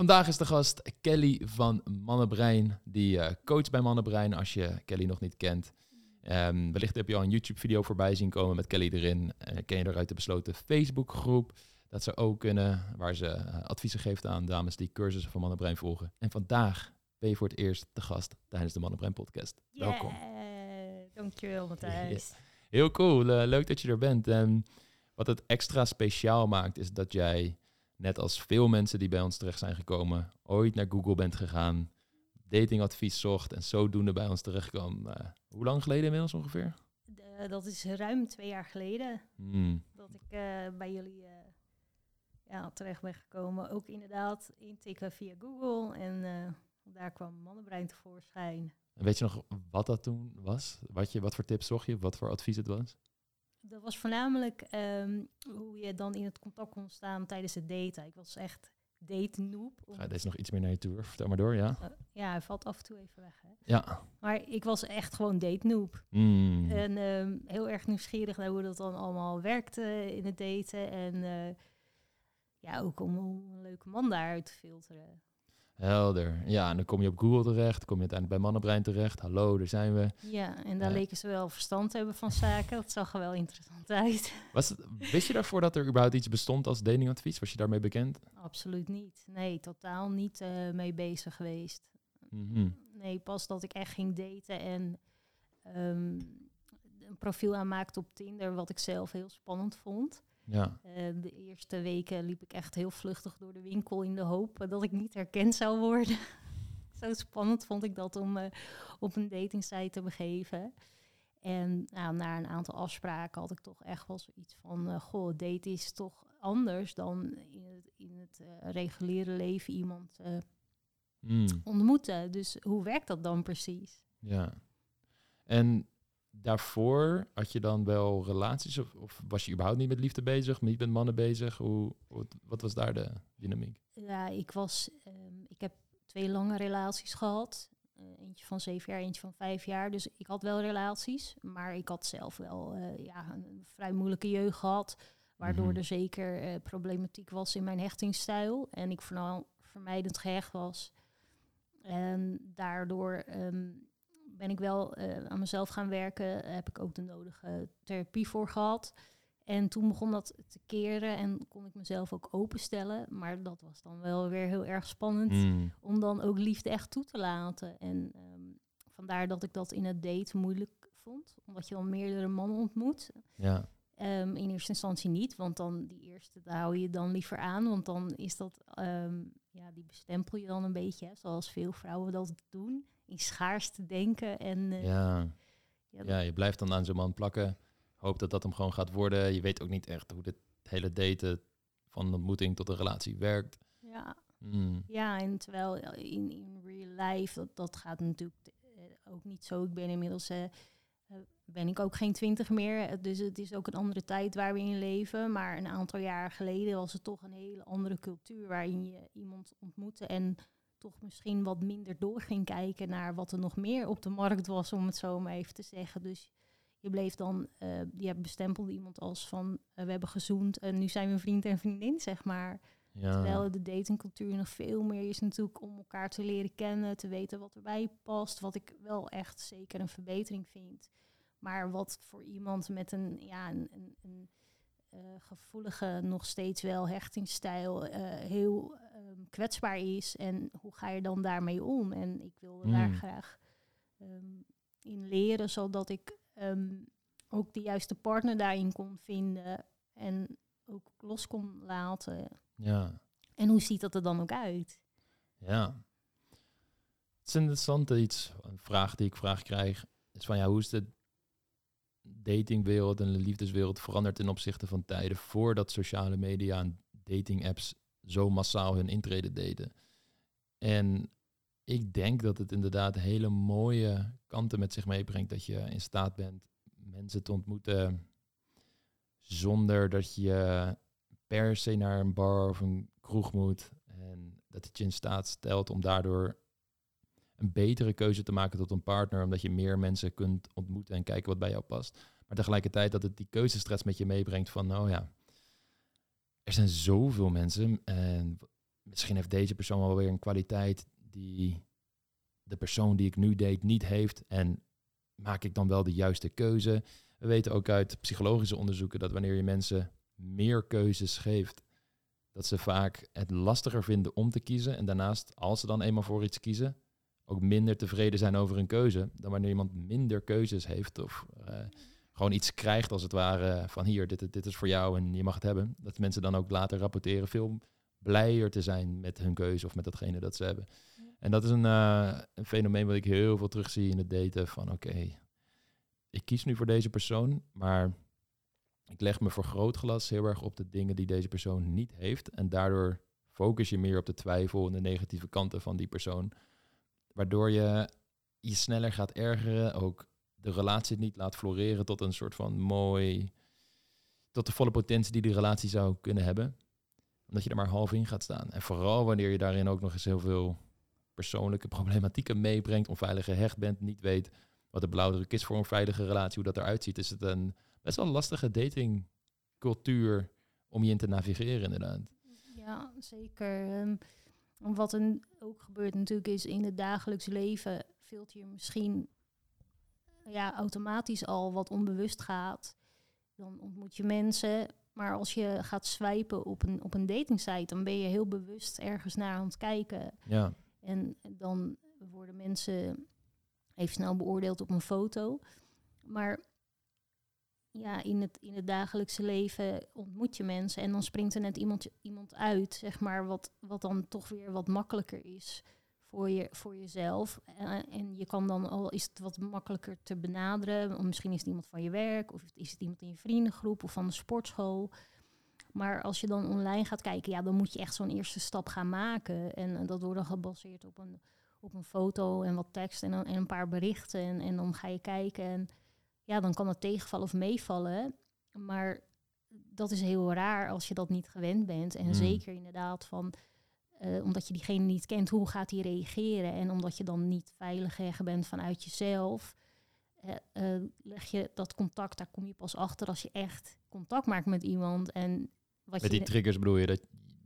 Vandaag is de gast Kelly van Mannenbrein, die uh, coach bij Mannenbrein als je Kelly nog niet kent. Um, wellicht heb je al een YouTube-video voorbij zien komen met Kelly erin. Uh, ken je eruit de besloten Facebook-groep. Dat ze ook kunnen, waar ze uh, adviezen geeft aan dames die cursussen van Mannenbrein volgen. En vandaag ben je voor het eerst de gast tijdens de Mannenbrein podcast. Yeah. Welkom. Dankjewel Matthijs. Heel cool, leuk dat je er bent. Um, wat het extra speciaal maakt is dat jij net als veel mensen die bij ons terecht zijn gekomen, ooit naar Google bent gegaan, datingadvies zocht en zodoende bij ons terecht kwam. Uh, hoe lang geleden inmiddels ongeveer? De, dat is ruim twee jaar geleden hmm. dat ik uh, bij jullie uh, ja, terecht ben gekomen. Ook inderdaad intikken via Google en daar kwam mannenbrein tevoorschijn. En weet je nog wat dat toen was? Wat, je, wat voor tips zocht je? Wat voor advies het was? Dat was voornamelijk um, hoe je dan in het contact kon staan tijdens het daten. Ik was echt date noob. Ga je deze nog iets meer naar je toe? Vertel maar door, ja. Uh, ja, hij valt af en toe even weg. Hè? Ja. Maar ik was echt gewoon date noob. Mm. En um, heel erg nieuwsgierig naar hoe dat dan allemaal werkte in het daten. En uh, ja, ook om, om een leuke man daaruit te filteren. Helder. Ja, en dan kom je op Google terecht, kom je uiteindelijk bij Mannenbrein terecht. Hallo, daar zijn we. Ja, en daar leken ze wel verstand te hebben van zaken. Dat zag er wel interessant uit. Was het, wist je daarvoor dat er überhaupt iets bestond als datingadvies? Was je daarmee bekend? Absoluut niet. Nee, totaal niet uh, mee bezig geweest. Mhm. Nee, pas dat ik echt ging daten en um, een profiel aanmaakte op Tinder, wat ik zelf heel spannend vond. Ja. Uh, de eerste weken liep ik echt heel vluchtig door de winkel in de hoop dat ik niet herkend zou worden. Zo spannend vond ik dat om uh, op een datingsite te begeven. En nou, na een aantal afspraken had ik toch echt wel zoiets van... Uh, goh, daten is toch anders dan in het, in het reguliere leven iemand mm. ontmoeten. Dus hoe werkt dat dan precies? Ja. En daarvoor had je dan wel relaties of, of, was je überhaupt niet met liefde bezig, niet met mannen bezig? Hoe, wat, wat was daar de dynamiek? Ja, ik was, um, ik heb twee lange relaties gehad. Uh, eentje van zeven jaar, eentje van vijf jaar. Dus ik had wel relaties, maar ik had zelf wel uh, ja, een vrij moeilijke jeugd gehad. Waardoor mm -hmm. er zeker uh, problematiek was in mijn hechtingsstijl. En ik vooral vermijdend gehecht was. En daardoor um, ben ik wel uh, aan mezelf gaan werken. Heb ik ook de nodige therapie voor gehad. En toen begon dat te keren en kon ik mezelf ook openstellen. Maar dat was dan wel weer heel erg spannend Mm. om dan ook liefde echt toe te laten. En um, vandaar dat ik dat in het date moeilijk vond. Omdat je dan meerdere mannen ontmoet. Ja. Um, in eerste instantie niet, want dan die eerste, daar hou je dan liever aan. Want dan is dat, um, ja, die bestempel je dan een beetje, hè, zoals veel vrouwen dat doen. In schaarste denken. En, uh, ja. Ja, ja, je blijft dan aan zo'n man plakken. Hoop dat dat hem gewoon gaat worden. Je weet ook niet echt hoe dit hele daten van een ontmoeting tot een relatie werkt. Ja, mm. ja en terwijl in, in real life, dat, dat gaat natuurlijk uh, ook niet zo. Ik ben inmiddels... Uh, ben ik ook geen twintig meer. Dus het is ook een andere tijd waar we in leven. Maar een aantal jaar geleden was het toch een hele andere cultuur waarin je iemand ontmoette en toch misschien wat minder door ging kijken naar wat er nog meer op de markt was, om het zo maar even te zeggen. Dus je bleef dan, uh, je bestempelde iemand als van uh, we hebben gezoend en nu zijn we vriend en vriendin, zeg maar. Ja. Terwijl de datingcultuur nog veel meer is natuurlijk om elkaar te leren kennen, te weten wat erbij past. Wat ik wel echt zeker een verbetering vind. Maar wat voor iemand met een, ja, een, een, een uh, gevoelige, nog steeds wel hechtingsstijl uh, heel um, kwetsbaar is. En hoe ga je dan daarmee om? En ik wilde mm. daar graag um, in leren, zodat ik um, ook de juiste partner daarin kon vinden. En ook los kon laten. Ja. En hoe ziet dat er dan ook uit? Ja. Het is interessant iets, een vraag die ik vraag krijg, is van ja, hoe is de datingwereld en de liefdeswereld veranderd ten opzichte van tijden voordat sociale media en dating apps zo massaal hun intrede deden. En ik denk dat het inderdaad hele mooie kanten met zich meebrengt dat je in staat bent mensen te ontmoeten zonder dat je per se naar een bar of een kroeg moet en dat het je in staat stelt om daardoor een betere keuze te maken tot een partner, omdat je meer mensen kunt ontmoeten en kijken wat bij jou past. Maar tegelijkertijd dat het die keuzestress met je meebrengt van, nou ja, er zijn zoveel mensen en misschien heeft deze persoon wel weer een kwaliteit die de persoon die ik nu date niet heeft. En maak ik dan wel de juiste keuze? We weten ook uit psychologische onderzoeken dat wanneer je mensen meer keuzes geeft, dat ze vaak het lastiger vinden om te kiezen. En daarnaast, als ze dan eenmaal voor iets kiezen, ook minder tevreden zijn over een keuze dan wanneer iemand minder keuzes heeft of uh, gewoon iets krijgt als het ware van hier, dit, dit is voor jou en je mag het hebben. Dat mensen dan ook later rapporteren veel blijer te zijn met hun keuze of met datgene dat ze hebben. En dat is een, uh, een, fenomeen wat ik heel veel terugzie in het daten van oké, ik kies nu voor deze persoon, maar ik leg me voor grootglas heel erg op de dingen die deze persoon niet heeft. En daardoor focus je meer op de twijfel en de negatieve kanten van die persoon. Waardoor je je sneller gaat ergeren, ook de relatie niet laat floreren tot een soort van mooi, tot de volle potentie die die relatie zou kunnen hebben. Omdat je er maar half in gaat staan. En vooral wanneer je daarin ook nog eens heel veel persoonlijke problematieken meebrengt, onveilig gehecht bent, niet weet wat de blauwdruk is voor een veilige relatie, hoe dat eruit ziet, is het een best wel lastige datingcultuur om je in te navigeren, inderdaad. Ja, zeker. Um, wat er ook gebeurt natuurlijk is in het dagelijks leven, vult je misschien ja, automatisch al wat onbewust gaat. Dan ontmoet je mensen. Maar als je gaat swipen op een, op een datingsite, dan ben je heel bewust ergens naar aan het kijken. Ja. En dan worden mensen even snel beoordeeld op een foto. Maar ja, in het, in het dagelijkse leven ontmoet je mensen en dan springt er net iemand, iemand uit, zeg maar, wat, wat dan toch weer wat makkelijker is voor, je, voor jezelf. En, en je kan dan al, is het wat makkelijker te benaderen, of misschien is het iemand van je werk, of is het iemand in je vriendengroep of van de sportschool. Maar als je dan online gaat kijken, ja, dan moet je echt zo'n eerste stap gaan maken. En, dat wordt dan gebaseerd op een, op een foto en wat tekst en, en een paar berichten. En, en dan ga je kijken en ja, dan kan het tegenvallen of meevallen. Maar dat is heel raar als je dat niet gewend bent. En hmm. zeker inderdaad van, uh, omdat je diegene niet kent, hoe gaat hij reageren? En omdat je dan niet veilig bent vanuit jezelf, uh, uh, leg je dat contact, daar kom je pas achter als je echt contact maakt met iemand. En wat met die triggers bedoel je dat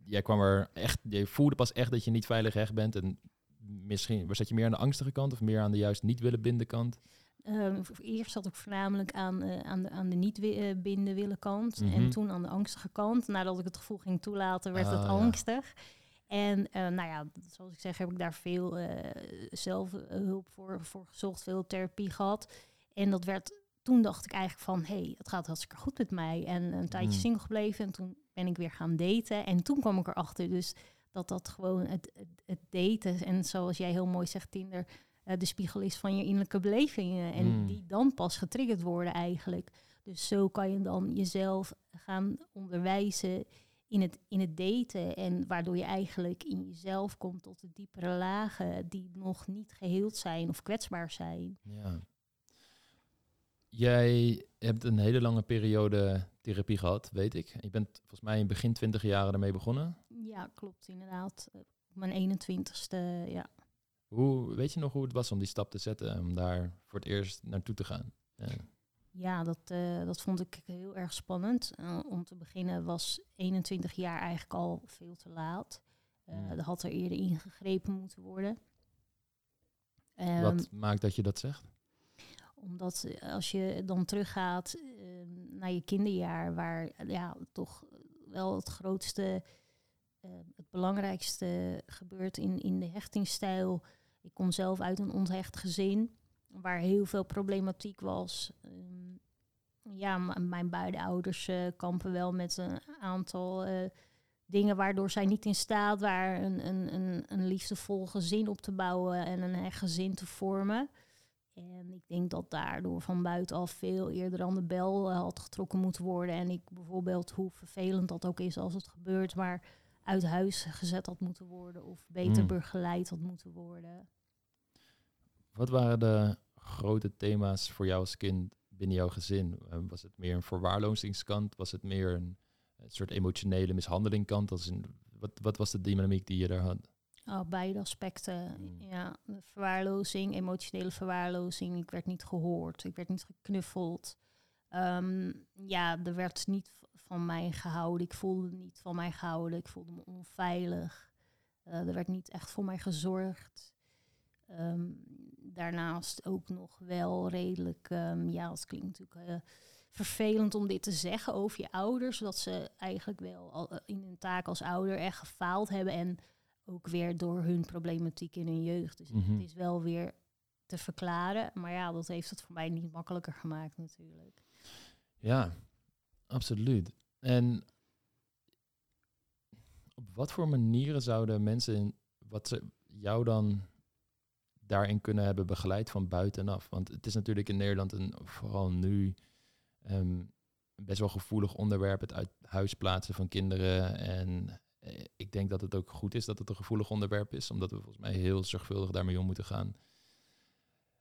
jij kwam er echt, je voelde pas echt dat je niet veilig gehecht bent en misschien zat je meer aan de angstige kant of meer aan de juist niet willen binden kant? Uh, eerst zat ik voornamelijk aan, uh, aan, de, aan de niet uh, binden willen kant. En mhm. toen aan de angstige kant. Nadat ik het gevoel ging toelaten, werd het ah, angstig. En nou ja, zoals ik zeg, heb ik daar veel zelfhulp voor, voor gezocht, veel therapie gehad. En dat werd, toen dacht ik eigenlijk van, hé, hey, het gaat hartstikke goed met mij. En een tijdje mm. single gebleven en toen ben ik weer gaan daten. En toen kwam ik erachter dus dat dat gewoon het, het, het daten, en zoals jij heel mooi zegt, Tinder uh, de spiegel is van je innerlijke belevingen. En hmm. die dan pas getriggerd worden eigenlijk. Dus zo kan je dan jezelf gaan onderwijzen in het, in het daten. En waardoor je eigenlijk in jezelf komt tot de diepere lagen die nog niet geheeld zijn of kwetsbaar zijn. Ja. Jij hebt een hele lange periode therapie gehad, weet ik. Je bent volgens mij in begin twintig jaren ermee begonnen. Ja, klopt inderdaad. Op mijn 21ste, ja. Hoe, weet je nog hoe het was om die stap te zetten, om daar voor het eerst naartoe te gaan? Ja, ja dat, uh, dat vond ik heel erg spannend. Uh, om te beginnen was 21 jaar eigenlijk al veel te laat. Uh, Er had er eerder ingegrepen moeten worden. Um, Wat maakt dat je dat zegt? Omdat als je dan teruggaat naar je kinderjaar, waar ja, toch wel het grootste, het belangrijkste gebeurt in, in de hechtingsstijl, ik kom zelf uit een onthecht gezin waar heel veel problematiek was. Um, ja, mijn beide ouders uh, kampen wel met een aantal uh, dingen waardoor zij niet in staat waren een, een, een, liefdevol gezin op te bouwen en een echt gezin te vormen. En ik denk dat daardoor van buitenaf veel eerder aan de bel uh, had getrokken moeten worden. En ik bijvoorbeeld, hoe vervelend dat ook is als het gebeurt, maar uit huis gezet had moeten worden of beter hmm. begeleid had moeten worden. Wat waren de grote thema's voor jou als kind binnen jouw gezin? Eh, was het meer een verwaarlozingskant? Was het meer een, een soort emotionele mishandelingkant? Als wat, wat was de dynamiek die je daar had? Oh, beide aspecten. Hmm. Ja, verwaarlozing, emotionele verwaarlozing. Ik werd niet gehoord, ik werd niet geknuffeld. Ehm, ja, er werd niet van mij gehouden. Ik voelde niet van mij gehouden. Ik voelde me onveilig. er werd niet echt voor mij gezorgd. Ehm, daarnaast ook nog wel redelijk, um, ja, het klinkt natuurlijk vervelend om dit te zeggen over je ouders, dat ze eigenlijk wel al in hun taak als ouder echt gefaald hebben en ook weer door hun problematiek in hun jeugd. Dus Mhm. het is wel weer te verklaren, maar ja, dat heeft het voor mij niet makkelijker gemaakt natuurlijk. Ja, absoluut. En op wat voor manieren zouden mensen wat ze jou dan daarin kunnen hebben begeleid van buitenaf? Want het is natuurlijk in Nederland een vooral nu ehm, best wel gevoelig onderwerp, het uit huis plaatsen van kinderen. En eh, ik denk dat het ook goed is dat het een gevoelig onderwerp is, omdat we volgens mij heel zorgvuldig daarmee om moeten gaan.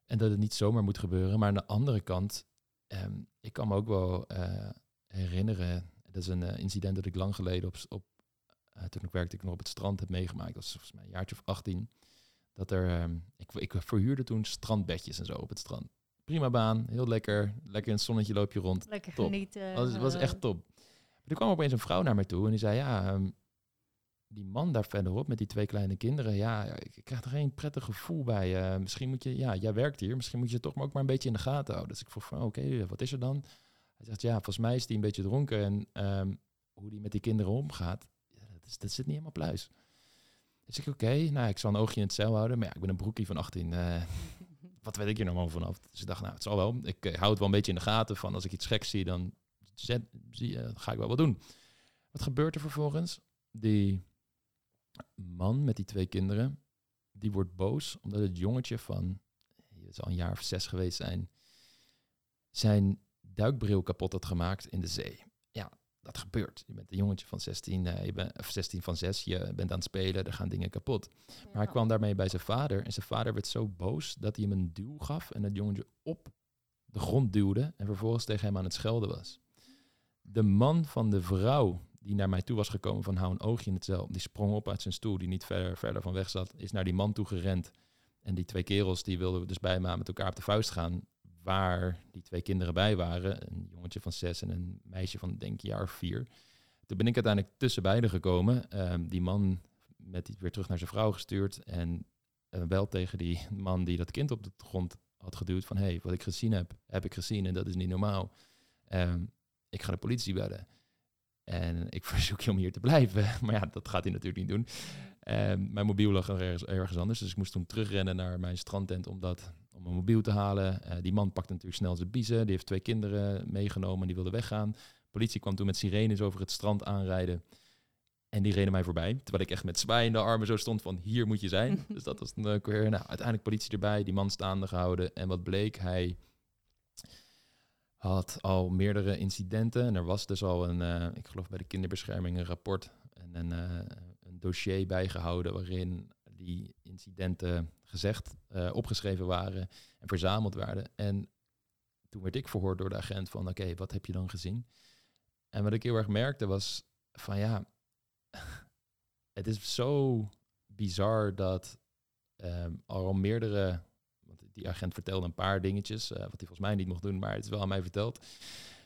En dat het niet zomaar moet gebeuren. Maar aan de andere kant, ehm, ik kan me ook wel eh, herinneren, dat is een eh, incident dat ik lang geleden op, op eh, toen ik werkte ik nog op het strand heb meegemaakt, dat was volgens mij een jaartje of 18, dat er, ehm, ik, ik verhuurde toen strandbedjes en zo op het strand. Prima baan, heel lekker, lekker in het zonnetje loop je rond. Lekker Top. genieten. Dat was, was eh, echt top. Maar er kwam opeens een vrouw naar mij toe en die zei, ja, ehm, die man daar verderop met die twee kleine kinderen, ja, ik krijg er geen prettig gevoel bij. Misschien moet je, ja, jij werkt hier, misschien moet je het toch maar ook maar een beetje in de gaten houden. Dus ik vroeg van, oké, wat is er dan? Hij zegt, ja, volgens mij is die een beetje dronken en ehm, hoe die met die kinderen omgaat, ja, dat, is, dat zit niet helemaal pluis. Dus ik, oké, nou, ik zal een oogje in het cel houden, maar ja, ik ben een broekie van 18. eh, wat weet ik hier nou allemaal vanaf? Dus ik dacht, nou, het zal wel. Ik eh, hou het wel een beetje in de gaten van als ik iets geks zie, dan zet, zie, eh, ga ik wel wat doen. Wat gebeurt er vervolgens? Die man met die twee kinderen, die wordt boos omdat het jongetje van, het zal een jaar of zes geweest zijn, zijn duikbril kapot had gemaakt in de zee. Ja, dat gebeurt. Je bent een jongetje van 16, eh, je bent, of 16 van 6, je bent aan het spelen, er gaan dingen kapot. Maar hij kwam daarmee bij zijn vader. En zijn vader werd zo boos dat hij hem een duw gaf. En het jongetje op de grond duwde. En vervolgens tegen hem aan het schelden was. De man van de vrouw die naar mij toe was gekomen van hou een oogje in het cel. Die sprong op uit zijn stoel, die niet verder, verder van weg zat. Is naar die man toe gerend. En die twee kerels die wilden dus bij me met elkaar op de vuist gaan. Waar die twee kinderen bij waren. Een jongetje van zes en een meisje van denk ik jaar vier. Toen ben ik uiteindelijk tussen beiden gekomen. Ehm, die man met die weer terug naar zijn vrouw gestuurd. En eh, wel tegen die man die dat kind op de grond had geduwd. Van hé, hey, wat ik gezien heb, heb ik gezien en dat is niet normaal. Ehm, ik ga de politie bellen. En ik verzoek je om hier te blijven. Maar ja, dat gaat hij natuurlijk niet doen. Ehm, mijn mobiel lag ergens, ergens anders. Dus ik moest toen terugrennen naar mijn strandtent om, dat, om mijn mobiel te halen. Eh, die man pakte natuurlijk snel zijn biezen. Die heeft twee kinderen meegenomen en die wilde weggaan. politie kwam toen met sirenes over het strand aanrijden. En die reden mij voorbij. Terwijl ik echt met zwaaiende armen zo stond van hier moet je zijn. dus dat was dan ook weer, nou, uiteindelijk politie erbij. Die man staande gehouden. En wat bleek, hij had al meerdere incidenten. En er was dus al een, eh, ik geloof bij de kinderbescherming, een rapport en een, eh, een dossier bijgehouden waarin die incidenten gezegd, eh, opgeschreven waren en verzameld werden. En toen werd ik verhoord door de agent van, oké, wat heb je dan gezien? En wat ik heel erg merkte was van, ja, het is zo bizar dat ehm, al meerdere want die agent vertelde een paar dingetjes, eh, wat hij volgens mij niet mocht doen, maar het is wel aan mij verteld.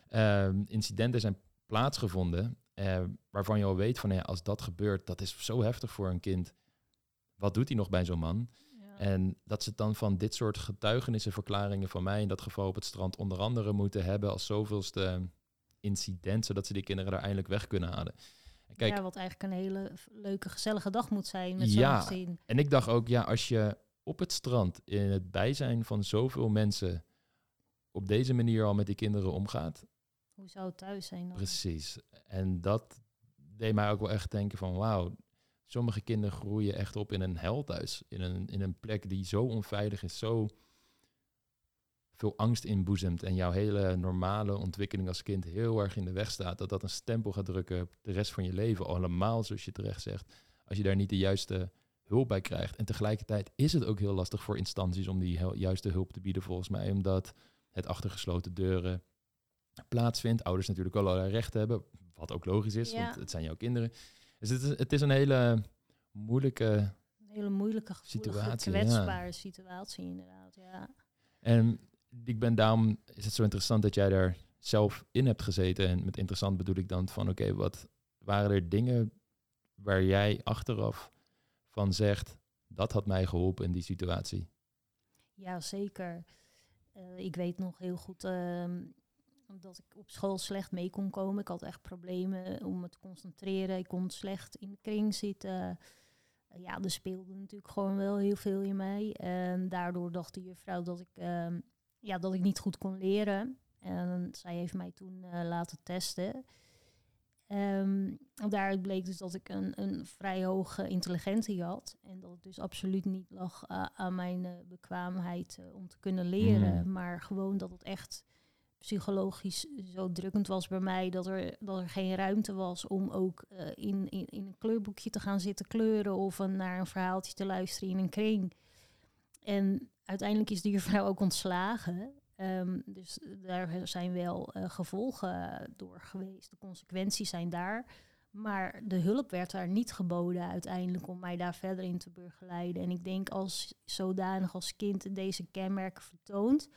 Ehm, incidenten zijn plaatsgevonden eh, waarvan je al weet van ja, als dat gebeurt, dat is zo heftig voor een kind. Wat doet hij nog bij zo'n man? Ja. En dat ze dan van dit soort getuigenissen, verklaringen van mij in dat geval op het strand onder andere moeten hebben als zoveelste incident, zodat ze die kinderen daar eindelijk weg kunnen halen. En kijk, ja, wat eigenlijk een hele leuke, gezellige dag moet zijn met zo'n Ja. gezin. En ik dacht ook, ja, als je op het strand in het bijzijn van zoveel mensen op deze manier al met die kinderen omgaat, Hoe zou het thuis zijn dan? precies. En dat deed mij ook wel echt denken van, wauw, sommige kinderen groeien echt op in een hel thuis. In een, in een plek die zo onveilig is, zo veel angst inboezemt en jouw hele normale ontwikkeling als kind heel erg in de weg staat, dat dat een stempel gaat drukken op de rest van je leven, allemaal zoals je terecht zegt, als je daar niet de juiste hulp bij krijgt. En tegelijkertijd is het ook heel lastig voor instanties om die juiste hulp te bieden, volgens mij, omdat het achter gesloten deuren plaatsvindt. Ouders natuurlijk al allerlei rechten hebben, wat ook logisch is, Ja. want het zijn jouw kinderen. Dus het is, het is een hele moeilijke Een hele moeilijke, gevoelige, Situatie, ja. kwetsbare situatie inderdaad. Ja. En ik ben daarom is het zo interessant dat jij daar zelf in hebt gezeten. En met interessant bedoel ik dan van oké, wat waren er dingen waar jij achteraf van zegt, dat had mij geholpen in die situatie? Ja, zeker. Eh, ik weet nog heel goed ehm, dat ik op school slecht mee kon komen. Ik had echt problemen om me te concentreren. Ik kon slecht in de kring zitten. Uh, ja, er speelde natuurlijk gewoon wel heel veel in mij. En daardoor dacht de juffrouw dat ik, ehm, ja, dat ik niet goed kon leren. En zij heeft mij toen uh, laten testen. Um, daaruit bleek dus dat ik een, een vrij hoge intelligentie had. En dat het dus absoluut niet lag uh, aan mijn uh, bekwaamheid uh, om te kunnen leren. Mm. Maar gewoon dat het echt psychologisch zo drukkend was bij mij. Dat er, dat er geen ruimte was om ook in, in, in een kleurboekje te gaan zitten kleuren. Of naar een verhaaltje te luisteren in een kring. En uiteindelijk is die juffrouw ook ontslagen. Um, dus daar zijn wel uh, gevolgen door geweest. De consequenties zijn daar. Maar de hulp werd daar niet geboden uiteindelijk om mij daar verder in te begeleiden. En ik denk als zodanig als kind deze kenmerken vertoont,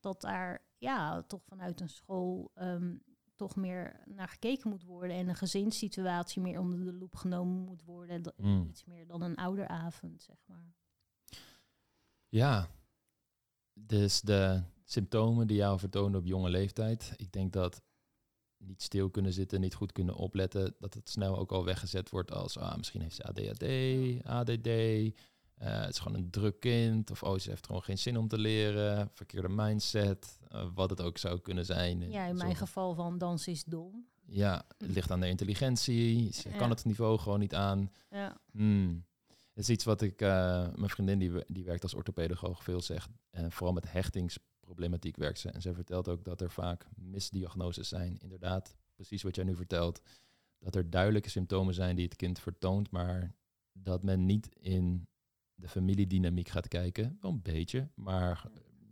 dat daar ja, toch vanuit een school um, toch meer naar gekeken moet worden. En een gezinssituatie meer onder de loep genomen moet worden. Mm. Iets meer dan een ouderavond, zeg maar. Ja, dus de, symptomen die jou vertonen op jonge leeftijd. Ik denk dat niet stil kunnen zitten, niet goed kunnen opletten, dat het snel ook al weggezet wordt als ah, misschien heeft ze ADHD, ADD, uh, het is gewoon een druk kind, of oh, ze heeft gewoon geen zin om te leren, verkeerde mindset, uh, wat het ook zou kunnen zijn. Ja, in mijn geval van dans is dom. Ja, het ligt aan de intelligentie, ze kan het niveau gewoon niet aan. Ja. Hmm. Het is iets wat ik, uh, mijn vriendin die, die werkt als orthopedagoog veel zegt, en vooral met hechtings problematiek werkt ze. En zij vertelt ook dat er vaak misdiagnoses zijn. Inderdaad, precies wat jij nu vertelt. Dat er duidelijke symptomen zijn die het kind vertoont, maar dat men niet in de familiedynamiek gaat kijken. Wel een beetje, maar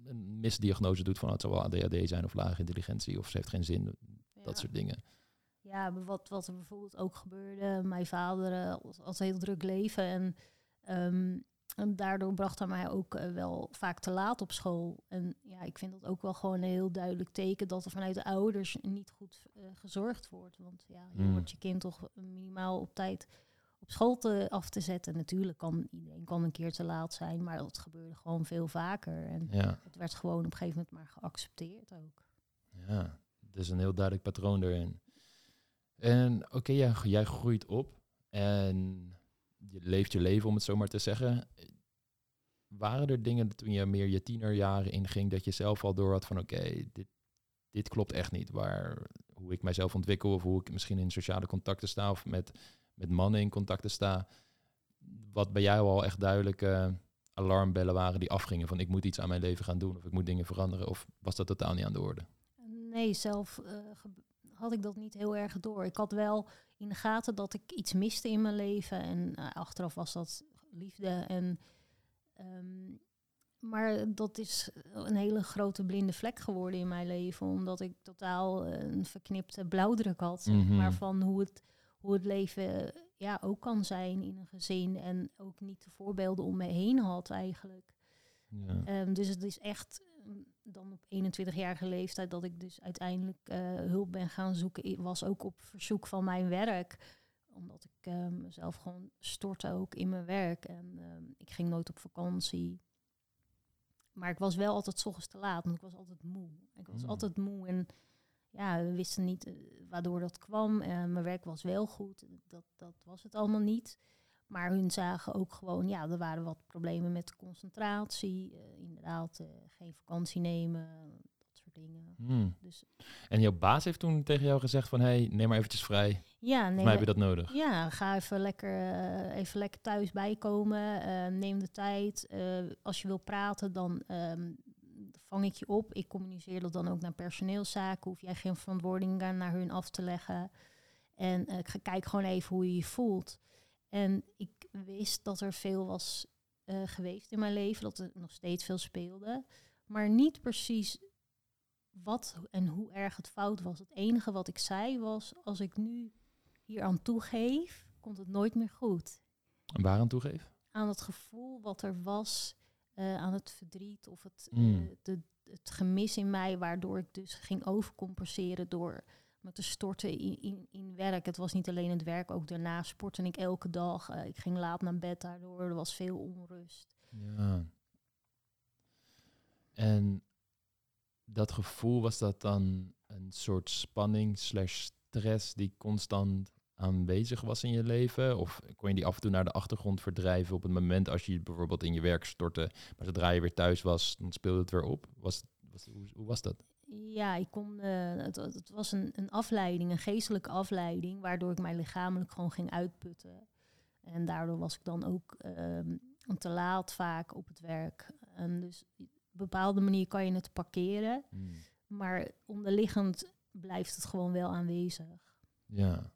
een misdiagnose doet van het zal wel ADHD zijn of lage intelligentie of ze heeft geen zin. Dat soort dingen. Ja, wat, wat er bijvoorbeeld ook gebeurde. Mijn vader uh, had heel druk leven en um, en daardoor bracht hij mij ook uh, wel vaak te laat op school. En ja, ik vind dat ook wel gewoon een heel duidelijk teken dat er vanuit de ouders niet goed uh, gezorgd wordt. Want ja, je mm. wordt je kind toch minimaal op tijd op school te, af te zetten. Natuurlijk kan iedereen kan een keer te laat zijn, maar dat gebeurde gewoon veel vaker. En ja. het werd gewoon op een gegeven moment maar geaccepteerd ook. Ja, dus een heel duidelijk patroon erin. En oké, okay, jij, jij groeit op en je leeft je leven, om het zo maar te zeggen. Waren er dingen toen je meer je tienerjaren inging, dat je zelf al door had van oké, dit, dit klopt echt niet. Waar, hoe ik mijzelf ontwikkel of hoe ik misschien in sociale contacten sta of met, met mannen in contacten sta. Wat bij jou al echt duidelijke alarmbellen waren die afgingen van ik moet iets aan mijn leven gaan doen of ik moet dingen veranderen? Of was dat totaal niet aan de orde? Nee, zelf uh, had ik dat niet heel erg door. Ik had wel in de gaten dat ik iets miste in mijn leven. En uh, achteraf was dat liefde. En, um, maar dat is een hele grote blinde vlek geworden in mijn leven. Omdat ik totaal een verknipte blauwdruk had. Mm -hmm. Maar van hoe het, hoe het leven ja, ook kan zijn in een gezin. En ook niet de voorbeelden om me heen had eigenlijk. Ja. Um, dus het is echt dan op 21-jarige leeftijd dat ik dus uiteindelijk uh, hulp ben gaan zoeken, was ook op verzoek van mijn werk. Omdat ik uh, mezelf gewoon stortte ook in mijn werk. En uh, ik ging nooit op vakantie. Maar ik was wel altijd s ochtends te laat, want ik was altijd moe. Ik was mm. altijd moe en ja, we wisten niet eh, waardoor dat kwam. mijn werk was wel goed, dat, dat was het allemaal niet. Maar hun zagen ook gewoon, ja, er waren wat problemen met concentratie. Uh, inderdaad, uh, geen vakantie nemen, dat soort dingen. Hmm. Dus, en jouw baas heeft toen tegen jou gezegd van, hé, hey, neem maar eventjes vrij. Ja, nee. heb je dat nodig. Ja, ga even lekker, even lekker thuis bijkomen. neem de tijd. als je wil praten, dan um, vang ik je op. Ik communiceer dat dan ook naar personeelszaken. Hoef jij geen verantwoording naar hun af te leggen. En kijk gewoon even hoe je je voelt. En ik wist dat er veel was uh, geweest in mijn leven, dat er nog steeds veel speelde. Maar niet precies wat en hoe erg het fout was. Het enige wat ik zei was, als ik nu hier aan toegeef, komt het nooit meer goed. En waar aan toegeef? Aan het gevoel wat er was, uh, aan het verdriet of het, mm. uh, de, het gemis in mij, waardoor ik dus ging overcompenseren door me te storten in, in, in werk. Het was niet alleen het werk, ook daarna sportte ik elke dag. Eh, ik ging laat naar bed daardoor, er was veel onrust. Ja. En dat gevoel, was dat dan een soort spanning slash stress die constant aanwezig was in je leven? Of kon je die af en toe naar de achtergrond verdrijven op het moment als je bijvoorbeeld in je werk stortte, maar zodra je weer thuis was, dan speelde het weer op? Was, was, hoe, hoe was dat? Ja, ik kon, uh, het, het, was een, een afleiding, een geestelijke afleiding, waardoor ik mij lichamelijk gewoon ging uitputten. En daardoor was ik dan ook um, te laat vaak op het werk. En dus op een bepaalde manier kan je het parkeren, hmm. maar onderliggend blijft het gewoon wel aanwezig. Ja.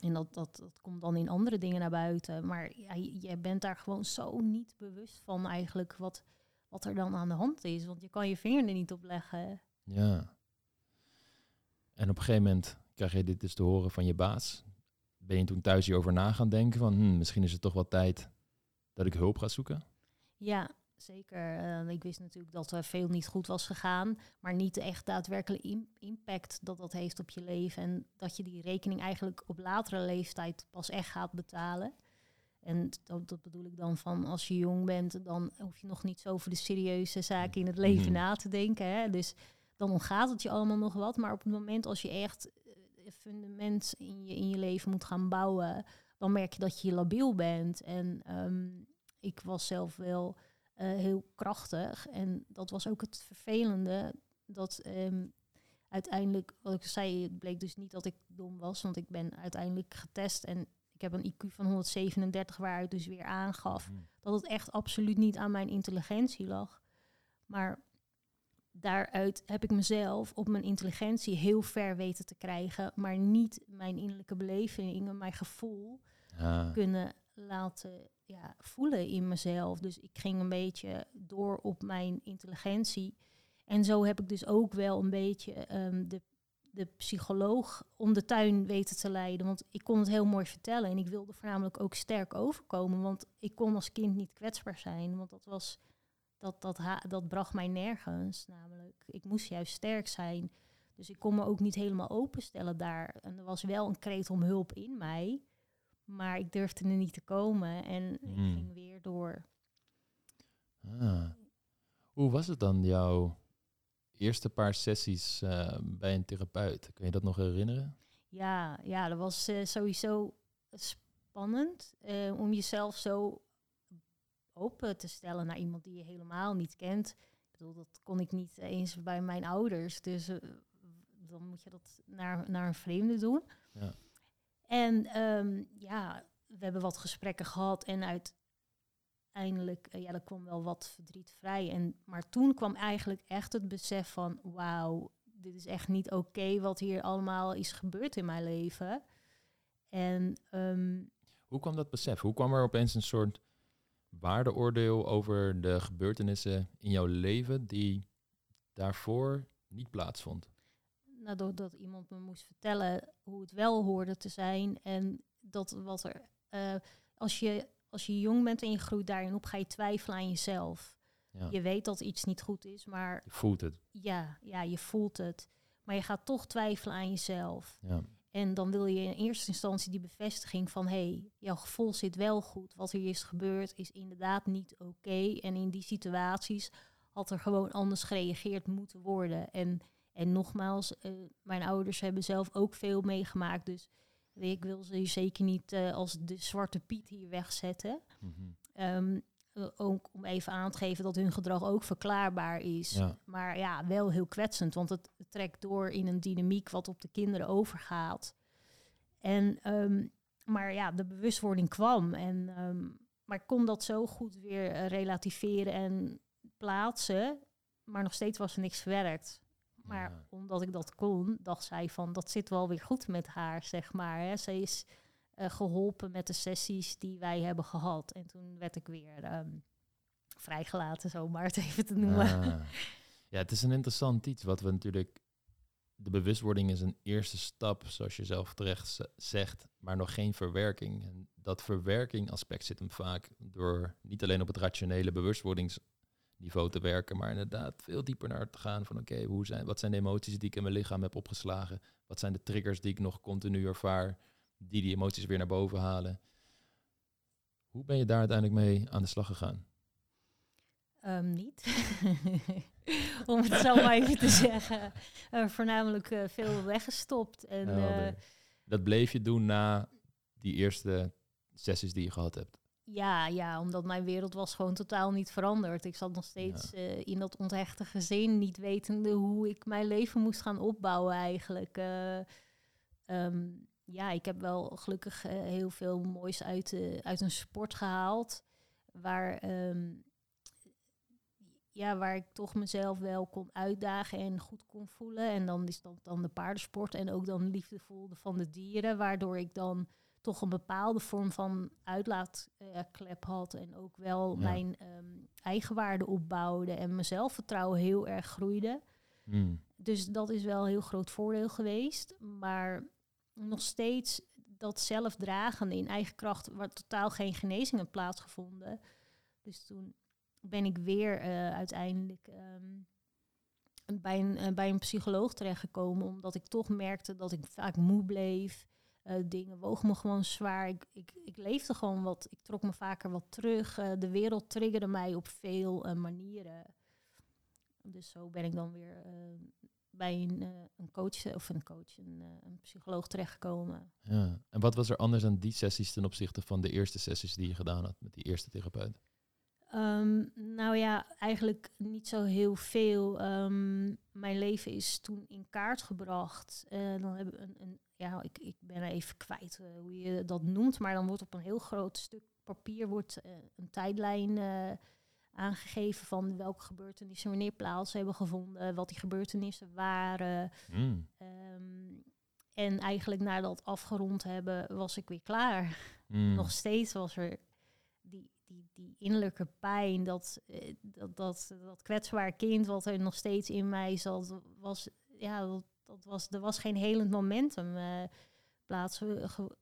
En dat, dat, dat komt dan in andere dingen naar buiten. Maar ja, je bent daar gewoon zo niet bewust van eigenlijk wat, wat er dan aan de hand is. Want je kan je vinger er niet op leggen. Ja. En op een gegeven moment krijg je dit dus te horen van je baas. Ben je toen thuis hierover na gaan denken van hm, misschien is het toch wel tijd dat ik hulp ga zoeken? Ja, zeker. Uh, ik wist natuurlijk dat er veel niet goed was gegaan, maar niet echt daadwerkelijk impact dat dat heeft op je leven. En dat je die rekening eigenlijk op latere leeftijd pas echt gaat betalen. En dat, dat, bedoel ik dan van als je jong bent, dan hoef je nog niet zo over de serieuze zaken in het leven mhm. na te denken. Hè? Dus dan ontgaat het je allemaal nog wat. Maar op het moment als je echt eh, een fundament in je, in je leven moet gaan bouwen, dan merk je dat je labiel bent. En ehm, ik was zelf wel heel krachtig. En dat was ook het vervelende. Dat ehm, uiteindelijk, wat ik zei, het bleek dus niet dat ik dom was. Want ik ben uiteindelijk getest en ik heb een IQ van 137, waaruit dus weer aangaf mhm. dat het echt absoluut niet aan mijn intelligentie lag. Maar daaruit heb ik mezelf op mijn intelligentie heel ver weten te krijgen, maar niet mijn innerlijke belevingen, mijn gevoel kunnen laten ja, voelen in mezelf. Dus ik ging een beetje door op mijn intelligentie. En zo heb ik dus ook wel een beetje ehm, de, de psycholoog om de tuin weten te leiden. Want ik kon het heel mooi vertellen. En ik wilde voornamelijk ook sterk overkomen. Want ik kon als kind niet kwetsbaar zijn. Want dat was dat, dat, dat bracht mij nergens. Namelijk, ik moest juist sterk zijn. Dus ik kon me ook niet helemaal openstellen daar. En er was wel een kreet om hulp in mij. Maar ik durfde er niet te komen en ik hmm. ging weer door. Ah. Hoe was het dan, jouw eerste paar sessies uh, bij een therapeut? Kun je dat nog herinneren? Ja, ja dat was uh, sowieso spannend uh, om jezelf zo open te stellen naar iemand die je helemaal niet kent. Ik bedoel, dat kon ik niet eens bij mijn ouders. Dus dan moet je dat naar, naar een vreemde doen. Ja. En ehm, ja, we hebben wat gesprekken gehad en uiteindelijk, uh, ja, er kwam wel wat verdriet vrij. En, maar toen kwam eigenlijk echt het besef van, wauw, dit is echt niet oké wat hier allemaal is gebeurd in mijn leven. En ehm, hoe kwam dat besef? Hoe kwam er opeens een soort waardeoordeel over de gebeurtenissen in jouw leven die daarvoor niet plaatsvond? Nou, doordat iemand me moest vertellen hoe het wel hoorde te zijn. En dat wat er. Uh, als, je, als je jong bent en je groeit daarin op, ga je twijfelen aan jezelf. Ja. Je weet dat iets niet goed is, maar. Je voelt het. Ja, ja, je voelt het. Maar je gaat toch twijfelen aan jezelf. Ja. En dan wil je in eerste instantie die bevestiging van hé, hey, jouw gevoel zit wel goed. Wat er is gebeurd is inderdaad niet oké. En in die situaties had er gewoon anders gereageerd moeten worden. En en nogmaals, uh, mijn ouders hebben zelf ook veel meegemaakt. Dus ik wil ze zeker niet uh, als de zwarte piet hier wegzetten. Mm -hmm. um, ook om even aan te geven dat hun gedrag ook verklaarbaar is. Ja. Maar ja, wel heel kwetsend, want het trekt door in een dynamiek wat op de kinderen overgaat. En, um, maar ja, de bewustwording kwam. En, um, maar ik kon dat zo goed weer relativeren en plaatsen. Maar nog steeds was er niks verwerkt. Maar omdat ik dat kon, dacht zij van dat zit wel weer goed met haar, zeg maar. Hè. Ze is uh, geholpen met de sessies die wij hebben gehad. En toen werd ik weer um, vrijgelaten, zomaar het even te noemen. Ah. Ja, het is een interessant iets wat we natuurlijk. De bewustwording is een eerste stap, zoals je zelf terecht zegt, maar nog geen verwerking. En dat verwerking aspect zit hem vaak door niet alleen op het rationele bewustwordings niveau te werken, maar inderdaad veel dieper naar te gaan van oké, hoe zijn, wat zijn de emoties die ik in mijn lichaam heb opgeslagen? Wat zijn de triggers die ik nog continu ervaar, die die emoties weer naar boven halen? Hoe ben je daar uiteindelijk mee aan de slag gegaan? Um, niet. Om het zo maar even te zeggen. Uh, voornamelijk uh, veel weggestopt. En, uh, dat bleef je doen na die eerste sessies die je gehad hebt? Ja, ja, omdat mijn wereld was gewoon totaal niet veranderd. Ik zat nog steeds ja. in dat onthechte gezin, niet wetende hoe ik mijn leven moest gaan opbouwen eigenlijk. Um, ja, ik heb wel gelukkig heel veel moois uit, uit een sport gehaald. Waar um, ja, waar ik toch mezelf wel kon uitdagen en goed kon voelen. En dan is dat dan de paardensport en ook dan liefdevol van de dieren, waardoor ik dan toch een bepaalde vorm van uitlaatklep had en ook wel mijn um, eigenwaarde opbouwde en mijn zelfvertrouwen heel erg groeide. Hmm. Dus dat is wel een heel groot voordeel geweest. Maar nog steeds dat zelfdragen in eigen kracht, waar totaal geen genezingen plaatsgevonden. Dus toen ben ik weer uh, uiteindelijk um, bij, een, uh, bij een psycholoog terechtgekomen. Omdat ik toch merkte dat ik vaak moe bleef. Uh, dingen wogen me gewoon zwaar. Ik, ik, ik, leefde gewoon wat. Ik trok me vaker wat terug. de wereld triggerde mij op veel manieren. Dus zo ben ik dan weer bij een, een, coach of een coach, een, een psycholoog terechtgekomen. Ja. En wat was er anders aan die sessies ten opzichte van de eerste sessies die je gedaan had met die eerste therapeut? Um, nou ja, eigenlijk niet zo heel veel. Um, mijn leven is toen in kaart gebracht. Uh, dan hebben we een, een, ja, ik, ik ben even kwijt uh, hoe je dat noemt, maar dan wordt op een heel groot stuk papier wordt, uh, een tijdlijn aangegeven van welke gebeurtenissen wanneer plaats hebben gevonden, wat die gebeurtenissen waren. Mm. Um, en eigenlijk na dat afgerond hebben, was ik weer klaar. Mm. Nog steeds was er die, die, die innerlijke pijn, dat, eh, dat, dat, dat kwetsbaar kind wat er nog steeds in mij zat, was, ja, dat, dat was, er was geen helend momentum uh, plaatsgekomen.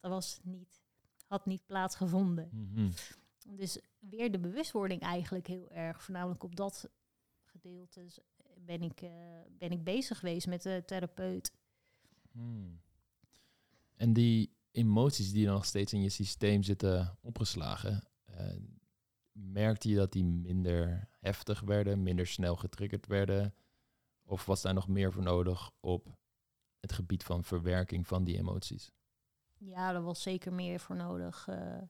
Dat was niet, had niet plaatsgevonden. Mm Dus weer de bewustwording eigenlijk heel erg, voornamelijk op dat gedeelte ben ik, uh, ben ik bezig geweest met de therapeut. Hmm. En die emoties die nog steeds in je systeem zitten opgeslagen, uh, merkte je dat die minder heftig werden, minder snel getriggerd werden? Of was daar nog meer voor nodig op het gebied van verwerking van die emoties? Ja, er was zeker meer voor nodig uh,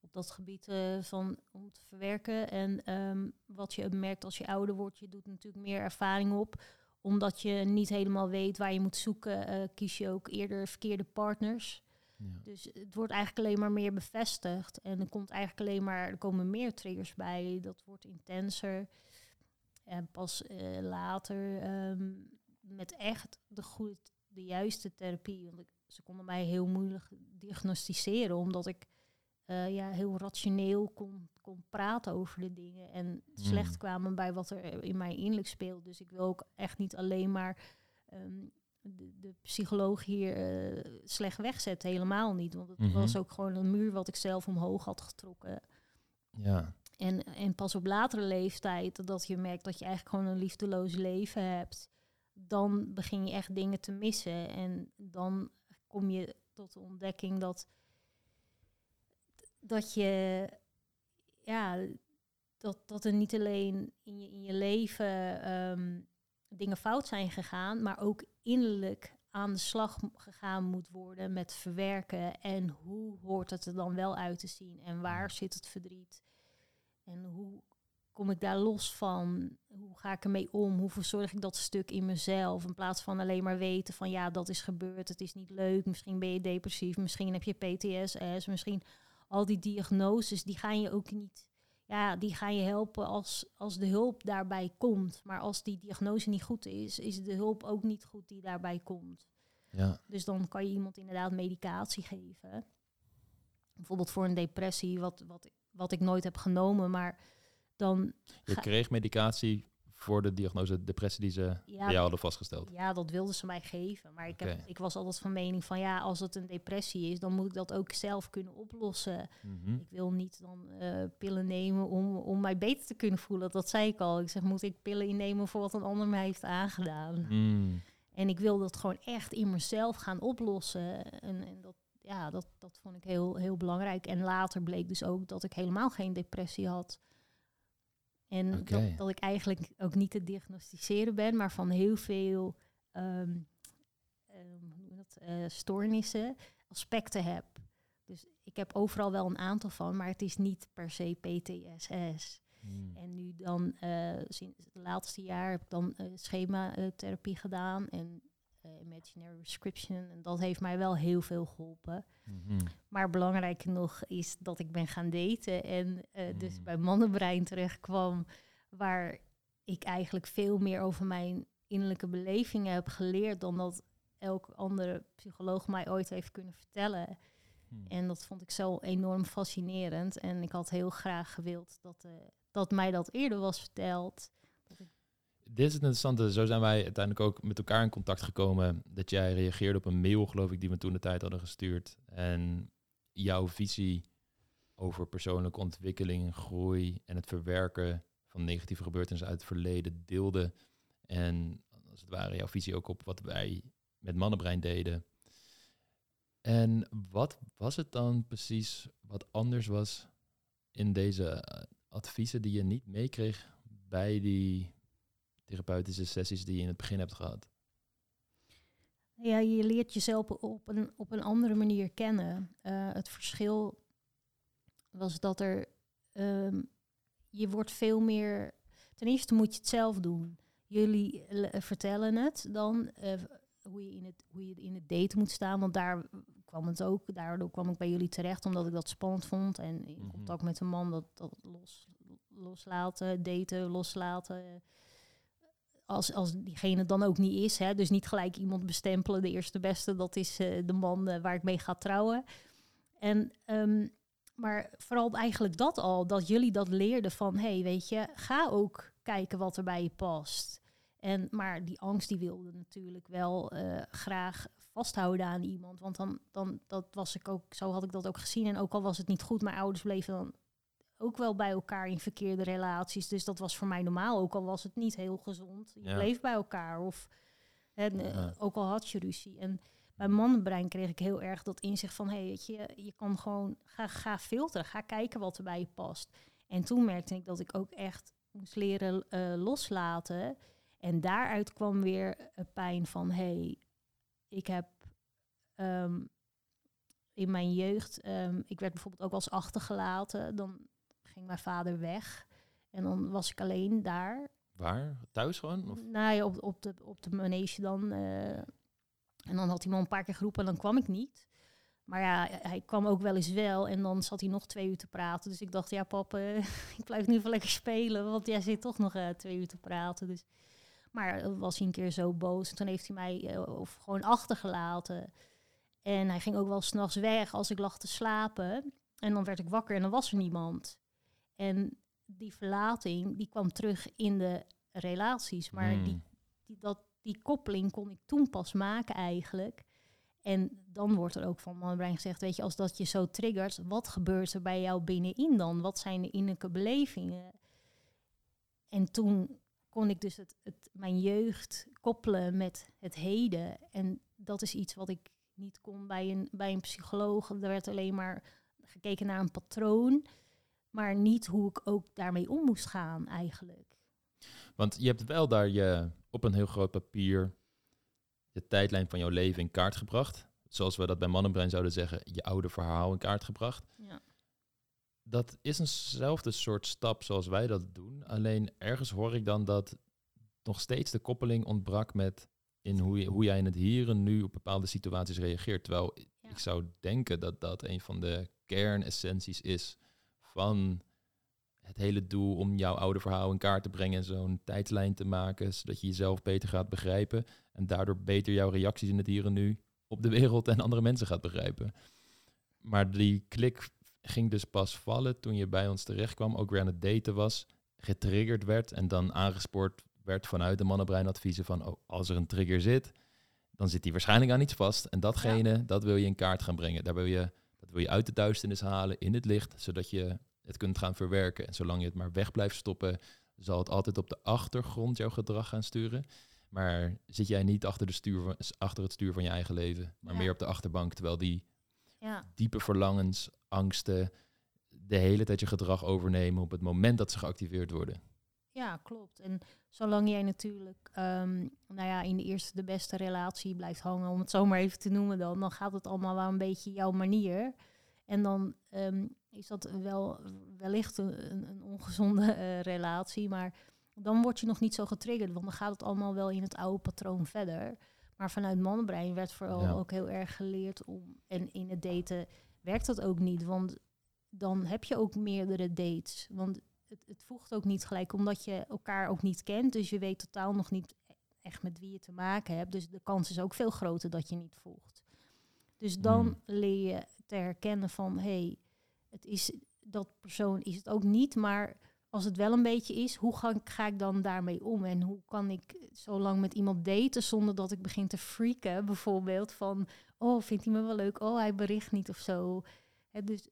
op dat gebied uh, van om te verwerken. En um, wat je merkt als je ouder wordt, je doet natuurlijk meer ervaring op. Omdat je niet helemaal weet waar je moet zoeken, kies je ook eerder verkeerde partners. Dus het wordt eigenlijk alleen maar meer bevestigd. En er komt eigenlijk alleen maar, er komen meer triggers bij. Dat wordt intenser. En pas uh, later um, met echt de goede, de juiste therapie. Want ik, ze konden mij heel moeilijk diagnosticeren, omdat ik uh, ja, heel rationeel kon, kon praten over de dingen. En mm. slecht kwamen bij wat er in mij innerlijk speelt. Dus ik wil ook echt niet alleen maar um, de, de psycholoog hier uh, slecht wegzet. Helemaal niet. Want het mm -hmm. was ook gewoon een muur wat ik zelf omhoog had getrokken. Ja. En, en pas op latere leeftijd, dat je merkt dat je eigenlijk gewoon een liefdeloos leven hebt, dan begin je echt dingen te missen. En dan kom je tot de ontdekking dat, dat je, ja, dat, dat er niet alleen in je, in je leven um, dingen fout zijn gegaan, maar ook innerlijk aan de slag gegaan moet worden met verwerken. En hoe hoort het er dan wel uit te zien? En waar zit het verdriet? En hoe kom ik daar los van? Hoe ga ik ermee om? Hoe verzorg ik dat stuk in mezelf? In plaats van alleen maar weten van ja, dat is gebeurd, het is niet leuk, misschien ben je depressief, misschien heb je PTSS, misschien al die diagnoses, die gaan je ook niet ja, die gaan je helpen als, als de hulp daarbij komt. Maar als die diagnose niet goed is, is de hulp ook niet goed die daarbij komt. Ja. Dus dan kan je iemand inderdaad medicatie geven. Bijvoorbeeld voor een depressie, wat, wat, wat ik nooit heb genomen. Maar dan. Je kreeg medicatie voor de diagnose depressie die ze Ja, bij jou hadden vastgesteld. Ja, dat wilden ze mij geven. Maar ik, heb, ik was altijd van mening van ja, als het een depressie is, dan moet ik dat ook zelf kunnen oplossen. Mhm. Ik wil niet dan eh, pillen nemen om, om mij beter te kunnen voelen. Dat zei ik al. Ik zeg, moet ik pillen innemen voor wat een ander mij heeft aangedaan? Mm. En ik wil dat gewoon echt in mezelf gaan oplossen. En, en dat, ja, dat, dat vond ik heel, heel belangrijk. En later bleek dus ook dat ik helemaal geen depressie had. En dat, dat ik eigenlijk ook niet te diagnosticeren ben, maar van heel veel noem je dat, eh, stoornissen, aspecten heb. Dus ik heb overal wel een aantal van, maar het is niet per se PTSS. Mm. En nu dan, eh, sinds het laatste jaar heb ik dan eh schema-therapie gedaan en imaginary prescription. En dat heeft mij wel heel veel geholpen. Mhm. Maar belangrijker nog is dat ik ben gaan daten en eh, dus Mm. bij mannenbrein terecht kwam, waar ik eigenlijk veel meer over mijn innerlijke belevingen heb geleerd dan dat elk andere psycholoog mij ooit heeft kunnen vertellen. Mm. En dat vond ik zo enorm fascinerend. En ik had heel graag gewild dat, eh, dat mij dat eerder was verteld. Dit is het interessante. Zo zijn wij uiteindelijk ook met elkaar in contact gekomen. Dat jij reageerde op een mail, geloof ik, die we toen de tijd hadden gestuurd. En jouw visie over persoonlijke ontwikkeling, groei en het verwerken van negatieve gebeurtenissen uit het verleden deelde. En als het ware jouw visie ook op wat wij met mannenbrein deden. En wat was het dan precies wat anders was in deze eh, adviezen die je niet meekreeg bij die therapeutische sessies die je in het begin hebt gehad? Ja, je leert jezelf op een, op een andere manier kennen. Eh, het verschil was dat er... ehm, je wordt veel meer... Ten eerste moet je het zelf doen. Jullie eh, vertellen het dan eh, hoe, je in het, hoe je in het date moet staan. Want daar kwam het ook. Daardoor kwam ik bij jullie terecht, omdat ik dat spannend vond. En in Mhm. contact met een man dat, dat los, loslaten, daten, loslaten als, als diegene dan ook niet is. Hè, dus niet gelijk iemand bestempelen, de eerste beste, dat is eh, de man eh, waar ik mee ga trouwen. En, ehm, maar vooral eigenlijk dat al, dat jullie dat leerden van, hey, weet je, ga ook kijken wat er bij je past. En, maar die angst die wilde natuurlijk wel eh, graag vasthouden aan iemand. Want dan, dan dat was ik ook, zo had ik dat ook gezien. En ook al was het niet goed, mijn ouders bleven dan ook wel bij elkaar in verkeerde relaties. Dus dat was voor mij normaal, ook al was het niet heel gezond. Je Ja. bleef bij elkaar. Of hè, n- Ja. ook al had je ruzie. En bij mannenbrein kreeg ik heel erg dat inzicht van... hey, weet je, je kan gewoon... Ga, ga filteren, ga kijken wat er bij je past. En toen merkte ik dat ik ook echt moest leren eh, loslaten. En daaruit kwam weer een pijn van... hey, ik heb... ehm, in mijn jeugd, ehm, ik werd bijvoorbeeld ook als achtergelaten. Dan ging mijn vader weg. En dan was ik alleen daar. Waar? Thuis gewoon? Of? Nou ja, op, op, de, op de manege dan. eh, en dan had hij me een paar keer geroepen en dan kwam ik niet. Maar ja, hij kwam ook wel eens wel. En dan zat hij nog twee uur te praten. Dus ik dacht, ja pap, eh, ik blijf nu even lekker spelen. Want jij zit toch nog eh, twee uur te praten. Dus. Maar was hij een keer zo boos. En toen heeft hij mij of gewoon achtergelaten. En hij ging ook wel s'nachts weg als ik lag te slapen. En dan werd ik wakker en dan was er niemand. En die verlating, die kwam terug in de relaties. Maar Hmm. die, die, dat, die koppeling kon ik toen pas maken eigenlijk. En dan wordt er ook van mijn brein gezegd, weet je, als dat je zo triggert, wat gebeurt er bij jou binnenin dan? Wat zijn de innerlijke belevingen? En toen kon ik dus het, het, mijn jeugd koppelen met het heden. En dat is iets wat ik niet kon bij een, bij een psycholoog. Er werd alleen maar gekeken naar een patroon, maar niet hoe ik ook daarmee om moest gaan eigenlijk. Want je hebt wel daar je op een heel groot papier je tijdlijn van jouw leven in kaart gebracht. Zoals we dat bij Mannenbrein zouden zeggen, je oude verhaal in kaart gebracht. Ja. Dat is eenzelfde soort stap zoals wij dat doen. Alleen ergens hoor ik dan dat nog steeds de koppeling ontbrak met in hoe, je, hoe jij in het hier en nu op bepaalde situaties reageert. Terwijl Ja. ik zou denken dat dat een van de kernessenties is van het hele doel om jouw oude verhaal in kaart te brengen en zo'n tijdlijn te maken, zodat je jezelf beter gaat begrijpen en daardoor beter jouw reacties in het hier en nu op de wereld en andere mensen gaat begrijpen. Maar die klik ging dus pas vallen toen je bij ons terecht kwam, ook weer aan het daten was, getriggerd werd en dan aangespoord werd vanuit de mannenbreinadviezen van, oh, als er een trigger zit, dan zit die waarschijnlijk aan iets vast. En datgene, dat wil je in kaart gaan brengen. Daar wil je, dat wil je uit de duisternis halen, in het licht, zodat je het kunt gaan verwerken. En zolang je het maar weg blijft stoppen, zal het altijd op de achtergrond jouw gedrag gaan sturen. Maar zit jij niet achter, de stuur van, achter het stuur van je eigen leven, maar meer op de achterbank, terwijl die ja. diepe verlangens, angsten, de hele tijd je gedrag overnemen op het moment dat ze geactiveerd worden. Ja, klopt. En zolang jij natuurlijk um, nou ja, in de eerste de beste relatie blijft hangen, om het zo maar even te noemen dan, dan gaat het allemaal wel een beetje jouw manier. En dan ehm, is dat wel wellicht een, een ongezonde uh, relatie, maar dan word je nog niet zo getriggerd, want dan gaat het allemaal wel in het oude patroon verder. Maar vanuit mannenbrein werd vooral ook heel erg geleerd om, en in het daten werkt dat ook niet, want dan heb je ook meerdere dates. Want het, het voegt ook niet gelijk, omdat je elkaar ook niet kent. Dus je weet totaal nog niet echt met wie je te maken hebt. Dus de kans is ook veel groter dat je niet volgt. Dus dan hmm. leer je te herkennen van hé, hey, het is dat persoon is het ook niet, maar als het wel een beetje is, hoe ga, ik dan daarmee om? En hoe kan ik zo lang met iemand daten zonder dat ik begin te freaken? Bijvoorbeeld van, oh, vindt hij me wel leuk? Oh, hij bericht niet of zo. dus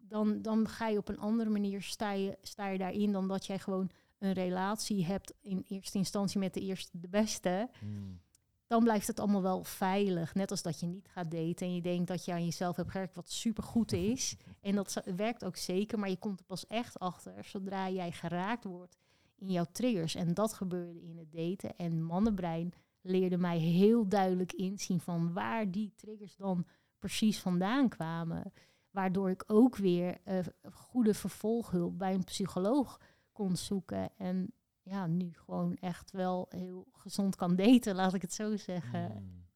dan, dan ga je op een andere manier sta je, sta je daarin dan dat jij gewoon een relatie hebt in eerste instantie met de eerste de beste. Hmm. Dan blijft het allemaal wel veilig. Net als dat je niet gaat daten en je denkt dat je aan jezelf hebt gewerkt, wat super goed is. en dat werkt ook zeker, maar je komt er pas echt achter zodra jij geraakt wordt in jouw triggers. En dat gebeurde in het daten. En mannenbrein leerde mij heel duidelijk inzien van waar die triggers dan precies vandaan kwamen. Waardoor ik ook weer uh, goede vervolghulp bij een psycholoog kon zoeken. En ja, nu gewoon echt wel heel gezond kan daten, laat ik het zo zeggen. Hmm.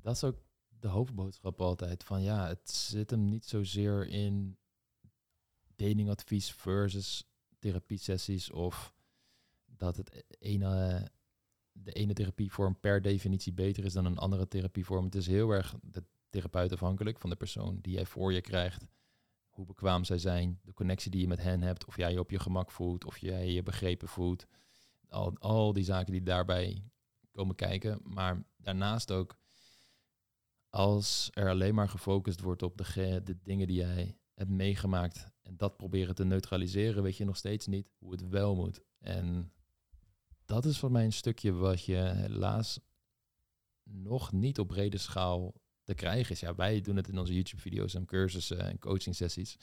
Dat is ook de hoofdboodschap altijd. Van ja, het zit hem niet zozeer in datingadvies versus therapie-sessies of dat het ene, de ene therapievorm per definitie beter is dan een andere therapievorm. Het is heel erg de therapeut afhankelijk van de persoon die jij voor je krijgt. Hoe bekwaam zij zijn, de connectie die je met hen hebt, of jij je op je gemak voelt, of jij je begrepen voelt. Al, al die zaken die daarbij komen kijken. Maar daarnaast ook, als er alleen maar gefocust wordt op de, de dingen die jij hebt meegemaakt en dat proberen te neutraliseren, weet je nog steeds niet hoe het wel moet. En dat is voor mij een stukje wat je helaas nog niet op brede schaal te krijgen is. Ja, wij doen het in onze YouTube-video's en cursussen en coaching sessies.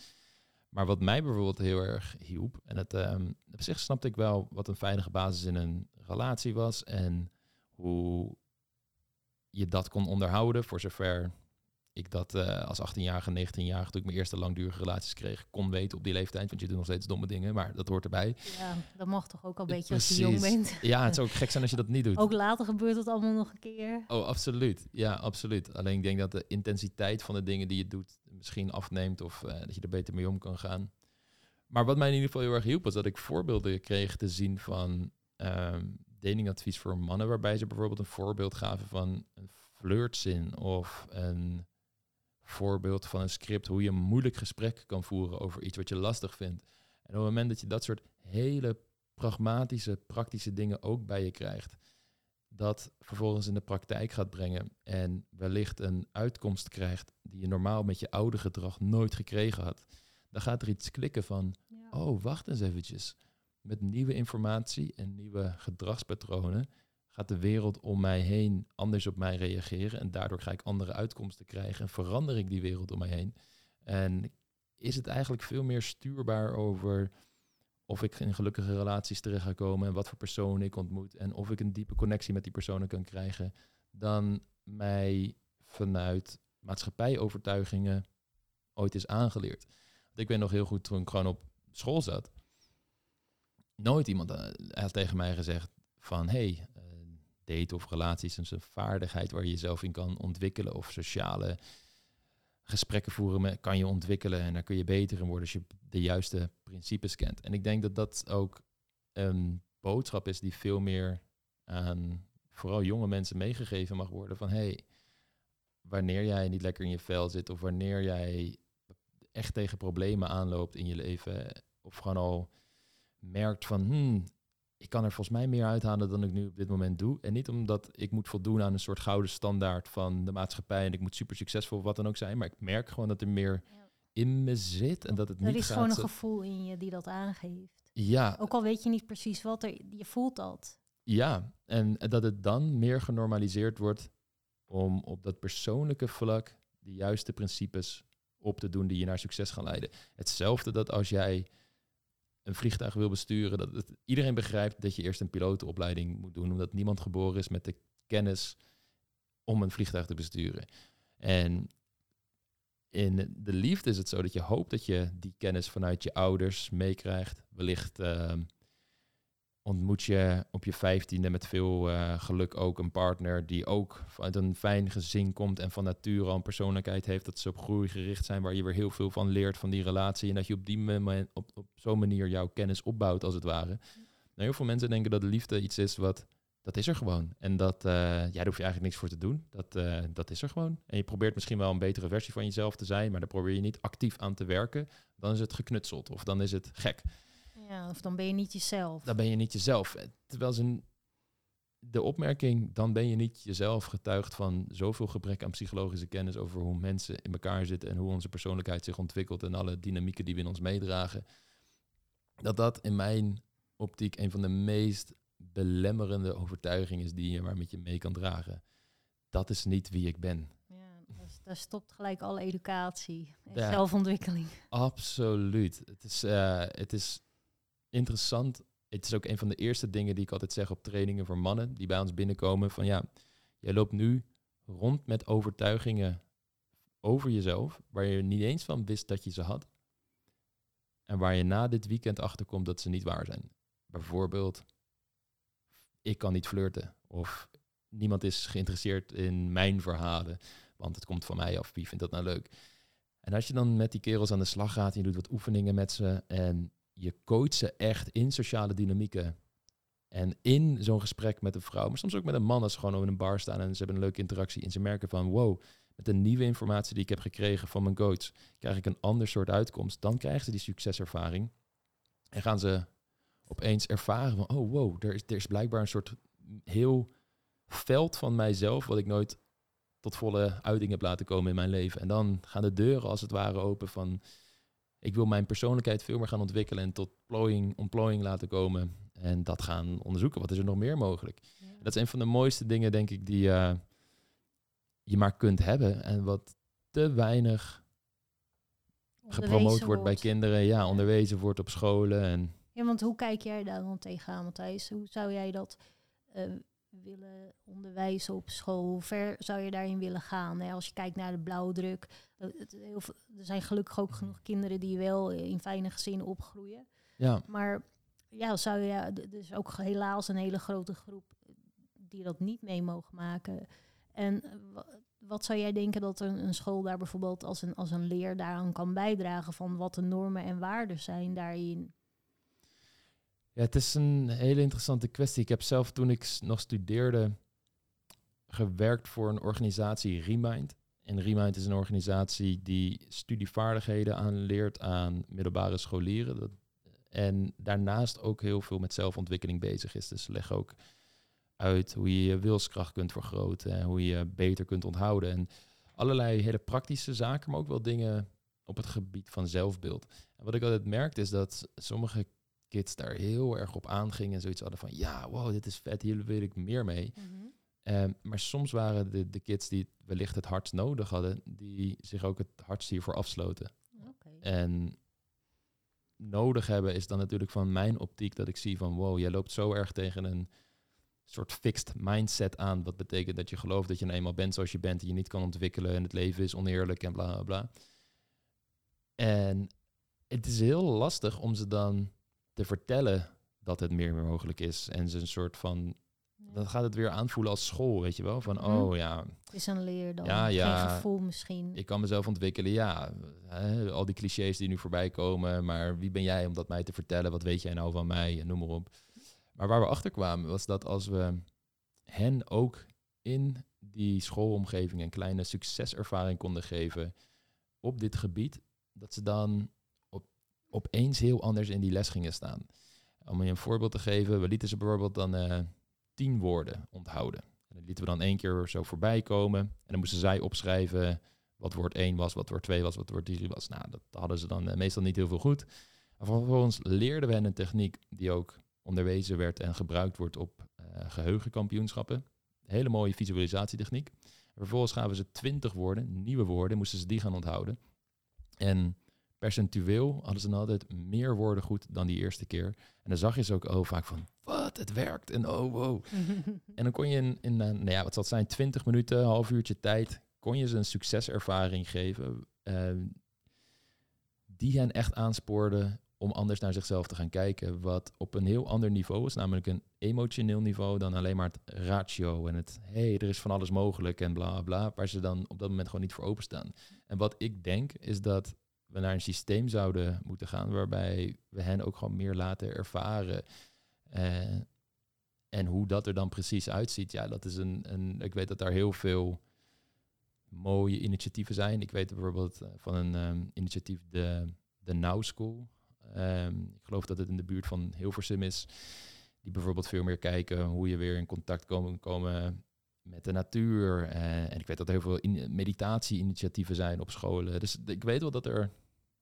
Maar wat mij bijvoorbeeld heel erg hielp, en het, um, op zich snapte ik wel wat een veilige basis in een relatie was en hoe je dat kon onderhouden, voor zover ik dat uh, als 18-jarige, 19-jarige, toen ik mijn eerste langdurige relaties kreeg, kon weten op die leeftijd. Want je doet nog steeds domme dingen, maar dat hoort erbij. Ja, dat mag toch ook al een beetje als je jong bent. Ja, het zou ook gek zijn als je dat niet doet. Ook later gebeurt het allemaal nog een keer. Oh, absoluut. Ja, absoluut. Alleen ik denk dat de intensiteit van de dingen die je doet misschien afneemt of uh, dat je er beter mee om kan gaan. Maar wat mij in ieder geval heel erg hielp, was dat ik voorbeelden kreeg te zien van um, datingadvies voor mannen, waarbij ze bijvoorbeeld een voorbeeld gaven van een flirtzin of een voorbeeld van een script hoe je een moeilijk gesprek kan voeren over iets wat je lastig vindt. En op het moment dat je dat soort hele pragmatische, praktische dingen ook bij je krijgt, dat vervolgens in de praktijk gaat brengen en wellicht een uitkomst krijgt die je normaal met je oude gedrag nooit gekregen had, dan gaat er iets klikken van, oh, wacht eens eventjes. Met nieuwe informatie en nieuwe gedragspatronen gaat de wereld om mij heen anders op mij reageren. En daardoor ga ik andere uitkomsten krijgen en verander ik die wereld om mij heen. En is het eigenlijk veel meer stuurbaar over of ik in gelukkige relaties terecht ga komen en wat voor personen ik ontmoet en of ik een diepe connectie met die personen kan krijgen, dan mij vanuit maatschappijovertuigingen ooit is aangeleerd. Want ik weet nog heel goed toen ik gewoon op school zat. Nooit iemand uh, had tegen mij gezegd van hey, date of relaties is een vaardigheid waar je jezelf in kan ontwikkelen. Of sociale gesprekken voeren met, kan je ontwikkelen en daar kun je beter in worden als je de juiste principes kent. En ik denk dat dat ook een boodschap is die veel meer aan vooral jonge mensen meegegeven mag worden van hey, wanneer jij niet lekker in je vel zit of wanneer jij echt tegen problemen aanloopt in je leven of gewoon al merkt van hmm, ik kan er volgens mij meer uithalen dan ik nu op dit moment doe. En niet omdat ik moet voldoen aan een soort gouden standaard van de maatschappij en ik moet super succesvol of wat dan ook zijn. Maar ik merk gewoon dat er meer in me zit en dat het niet Er is gaat gewoon een gevoel in je die dat aangeeft. Ja, Ook al weet je niet precies wat er, je voelt dat. Ja, en dat het dan meer genormaliseerd wordt om op dat persoonlijke vlak de juiste principes op te doen die je naar succes gaan leiden. Hetzelfde dat als jij een vliegtuig wil besturen, dat het, iedereen begrijpt dat je eerst een pilotenopleiding moet doen, omdat niemand geboren is met de kennis om een vliegtuig te besturen. En in de liefde is het zo dat je hoopt dat je die kennis vanuit je ouders meekrijgt. Wellicht ehm, ontmoet je op je vijftiende met veel eh, geluk ook een partner die ook vanuit een fijn gezin komt en van nature al een persoonlijkheid heeft dat ze op groei gericht zijn, waar je weer heel veel van leert van die relatie en dat je op die op, op zo'n manier jouw kennis opbouwt als het ware. Nou, heel veel mensen denken dat de liefde iets is wat dat is er gewoon. En dat, eh, ja, daar hoef je eigenlijk niks voor te doen. Dat, eh, dat is er gewoon. En je probeert misschien wel een betere versie van jezelf te zijn, maar daar probeer je niet actief aan te werken. Dan is het geknutseld of dan is het gek. Ja, of dan ben je niet jezelf. Dan ben je niet jezelf. Eh, Terwijl zijn de opmerking, dan ben je niet jezelf getuigd van zoveel gebrek aan psychologische kennis over hoe mensen in elkaar zitten en hoe onze persoonlijkheid zich ontwikkelt en alle dynamieken die we in ons meedragen. Dat dat in mijn optiek een van de meest belemmerende overtuigingen is die je maar met je mee kan dragen. Dat is niet wie ik ben. Ja, daar, daar stopt gelijk alle educatie en Ja. zelfontwikkeling. Absoluut. Het is, eh, het is interessant. Het is ook een van de eerste dingen die ik altijd zeg op trainingen voor mannen die bij ons binnenkomen. Van ja, jij loopt nu rond met overtuigingen over jezelf, waar je niet eens van wist dat je ze had. En waar je na dit weekend achterkomt dat ze niet waar zijn. Bijvoorbeeld, ik kan niet flirten. Of niemand is geïnteresseerd in mijn verhalen, want het komt van mij af. Wie vindt dat nou leuk? En als je dan met die kerels aan de slag gaat, en je doet wat oefeningen met ze en je coacht ze echt in sociale dynamieken. En in zo'n gesprek met een vrouw, maar soms ook met een man als ze gewoon in een bar staan en ze hebben een leuke interactie en ze merken van wow, met de nieuwe informatie die ik heb gekregen van mijn coach, krijg ik een ander soort uitkomst. Dan krijgen ze die succeservaring en gaan ze opeens ervaren van oh wow, er is, er is blijkbaar een soort heel veld van mijzelf wat ik nooit tot volle uiting heb laten komen in mijn leven. En dan gaan de deuren als het ware open van... ik wil mijn persoonlijkheid veel meer gaan ontwikkelen... en tot plooiing, ontplooiing laten komen. En dat gaan onderzoeken. Wat is er nog meer mogelijk? Dat is een van de mooiste dingen, denk ik, die eh, je maar kunt hebben. En wat te weinig gepromoot wordt bij kinderen. Ja, Ja. onderwezen wordt op scholen. En Ja, want hoe kijk jij daar dan tegenaan, Matthijs? Hoe zou jij dat eh, willen onderwijzen op school? Hoe ver zou je daarin willen gaan? Hè? Als je kijkt naar de blauwdruk. eh, er zijn gelukkig ook genoeg kinderen die wel in fijne gezinnen opgroeien. ja, Maar ja, zou je, is ook helaas een hele grote groep die dat niet mee mogen maken. En eh, wa- wat zou jij denken dat een, een school daar bijvoorbeeld als een, als een leer daaraan kan bijdragen van wat de normen en waarden zijn daarin? Ja, het is een hele interessante kwestie. Ik heb zelf toen ik nog studeerde gewerkt voor een organisatie Remind. En Remind is een organisatie die studievaardigheden aanleert aan middelbare scholieren. Dat, en daarnaast ook heel veel met zelfontwikkeling bezig is. Dus leggen ook uit hoe je je wilskracht kunt vergroten en hoe je beter kunt onthouden. En allerlei hele praktische zaken, maar ook wel dingen op het gebied van zelfbeeld. En wat ik altijd merkte is dat sommige kids daar heel erg op aangingen en zoiets hadden van ja, wow, dit is vet, hier wil ik meer mee. Ehm, maar soms waren de, de kids die wellicht het hardst nodig hadden, die zich ook het hardst hiervoor afsloten. En nodig hebben is dan natuurlijk van mijn optiek dat ik zie van wow, jij loopt zo erg tegen een soort fixed mindset aan. Wat betekent dat je gelooft dat je nou eenmaal bent zoals je bent en je niet kan ontwikkelen en het leven is oneerlijk en bla bla bla. En het is heel lastig om ze dan te vertellen dat het meer, meer mogelijk is. En ze een soort van, Ja. dan gaat het weer aanvoelen als school, weet je wel? Van, Mhm. oh ja, Het is een leer dan, Ja, ja. geen gevoel misschien. ik kan mezelf ontwikkelen, ja. Hè, al die clichés die nu voorbij komen, maar wie ben jij om dat mij te vertellen? Wat weet jij nou van mij? En noem maar op. Maar waar we achter kwamen was dat als we hen ook in die schoolomgeving een kleine succeservaring konden geven op dit gebied, dat ze dan opeens heel anders in die les gingen staan. Om je een voorbeeld te geven, we lieten ze bijvoorbeeld dan uh, tien woorden onthouden. En dat lieten we dan één keer zo voorbij komen. En dan moesten zij opschrijven wat woord 1 was, wat woord 2 was, wat woord 3 was. Nou, dat hadden ze dan meestal niet heel veel goed. Maar vervolgens leerden we hen een techniek die ook onderwezen werd en gebruikt wordt op geheugenkampioenschappen. Hele mooie visualisatietechniek. vervolgens gaven ze 20 woorden, nieuwe woorden, moesten ze die gaan onthouden. En percentueel hadden ze dan altijd meer woorden goed dan die eerste keer. En dan zag je ze ook oh, vaak van, wat, het werkt. En oh, wow. en dan kon je in, in uh, nou ja, wat zal het zijn, 20 minuten, half uurtje tijd, kon je ze een succeservaring geven. Uh, die hen echt aanspoorde om anders naar zichzelf te gaan kijken. Wat op een heel ander niveau is, namelijk een emotioneel niveau dan alleen maar het ratio en het hé, hey, er is van alles mogelijk en bla bla, waar ze dan op dat moment gewoon niet voor openstaan. En wat ik denk is dat we naar een systeem zouden moeten gaan waarbij we hen ook gewoon meer laten ervaren. Uh, en hoe dat er dan precies uitziet, ja, dat is een, een. Ik weet dat daar heel veel mooie initiatieven zijn. Ik weet bijvoorbeeld eh, van een um, initiatief, de, de Now School. Um, ik geloof dat het in de buurt van Hilversum is. Die bijvoorbeeld veel meer kijken hoe je weer in contact komen, komen met de natuur. Uh, en ik weet dat er heel veel in, meditatie-initiatieven zijn op scholen. Dus ik weet wel dat er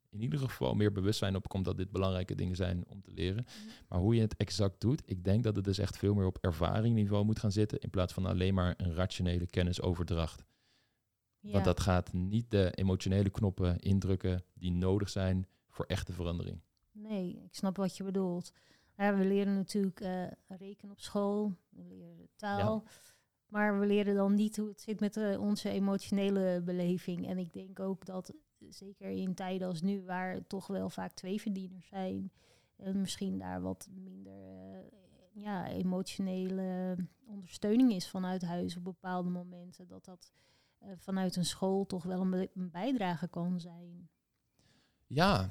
in ieder geval meer bewustzijn op komt dat dit belangrijke dingen zijn om te leren. Mhm. Maar hoe je het exact doet, ik denk dat het dus echt veel meer op ervaringniveau moet gaan zitten in plaats van alleen maar een rationele kennisoverdracht. Ja. Want dat gaat niet de emotionele knoppen indrukken die nodig zijn voor echte verandering. Nee, ik snap wat je bedoelt. Ja, we leren natuurlijk uh, rekenen op school, we leren taal. Maar we leren dan niet hoe het zit met uh, onze emotionele beleving. En ik denk ook dat, zeker in tijden als nu, waar toch wel vaak twee verdieners zijn, en misschien daar wat minder uh, ja, emotionele ondersteuning is vanuit huis op bepaalde momenten, dat dat vanuit een school toch wel een, een bijdrage kan zijn. Ja,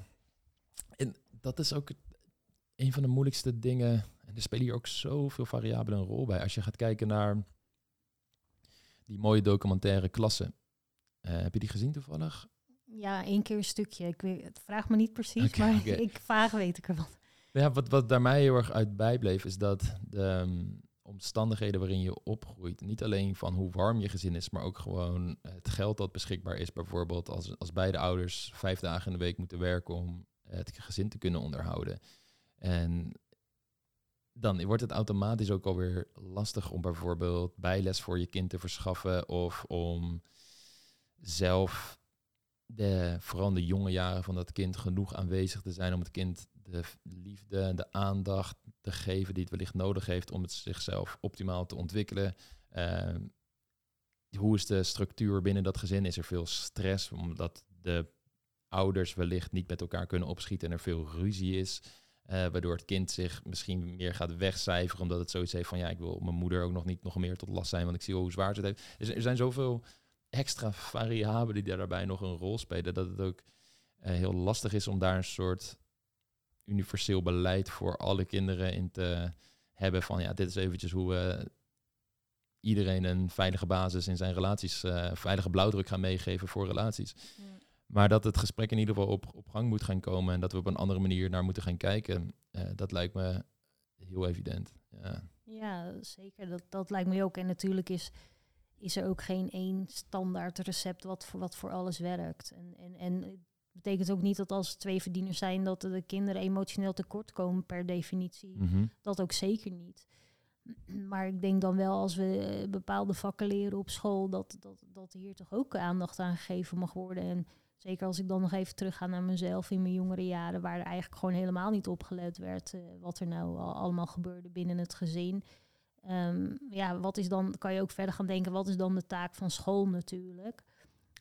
en dat is ook een van de moeilijkste dingen. En er spelen hier ook zoveel variabelen een rol bij. Als je gaat kijken naar die mooie documentaire klasse. Uh, heb je die gezien toevallig? Ja, één keer een stukje. Ik weet, het vraagt me niet precies, maar ik vaag weet ik ervan. Ja, wat, wat daar mij heel erg uit bijbleef, is dat de um, omstandigheden waarin je opgroeit, niet alleen van hoe warm je gezin is, maar ook gewoon het geld dat beschikbaar is. Bijvoorbeeld als, als beide ouders vijf dagen in de week moeten werken om het gezin te kunnen onderhouden. En dan wordt het automatisch ook alweer lastig om bijvoorbeeld bijles voor je kind te verschaffen of om zelf de, vooral de jonge jaren van dat kind genoeg aanwezig te zijn om het kind de liefde en de aandacht te geven die het wellicht nodig heeft om het zichzelf optimaal te ontwikkelen. Uh, hoe is de structuur binnen dat gezin? Is er veel stress omdat de ouders wellicht niet met elkaar kunnen opschieten en er veel ruzie is? Uh, waardoor het kind zich misschien meer gaat wegcijferen, omdat het zoiets heeft van ja, ik wil mijn moeder ook nog niet nog meer tot last zijn, want ik zie hoe zwaar ze het heeft. Dus er zijn zoveel extra variabelen die daarbij nog een rol spelen, dat het ook uh, heel lastig is om daar een soort universeel beleid voor alle kinderen in te hebben van ja, dit is eventjes hoe we iedereen een veilige basis in zijn relaties, uh, veilige blauwdruk gaan meegeven voor relaties. Maar dat het gesprek in ieder geval op, op gang moet gaan komen en dat we op een andere manier naar moeten gaan kijken, uh, dat lijkt me heel evident. Ja, ja zeker. Dat, dat lijkt me ook. En natuurlijk is, is er ook geen één standaard recept wat voor, wat voor alles werkt. En, en, en het betekent ook niet dat als twee verdieners zijn, dat de kinderen emotioneel tekort komen per definitie. Mhm. Dat ook zeker niet. Maar ik denk dan wel als we bepaalde vakken leren op school, dat, dat, dat hier toch ook aandacht aan gegeven mag worden. En Zeker als ik dan nog even terugga naar mezelf in mijn jongere jaren, waar er eigenlijk gewoon helemaal niet opgelet werd uh, wat er nou al, allemaal gebeurde binnen het gezin. Um, ja, wat is dan, kan je ook verder gaan denken, wat is dan de taak van school natuurlijk?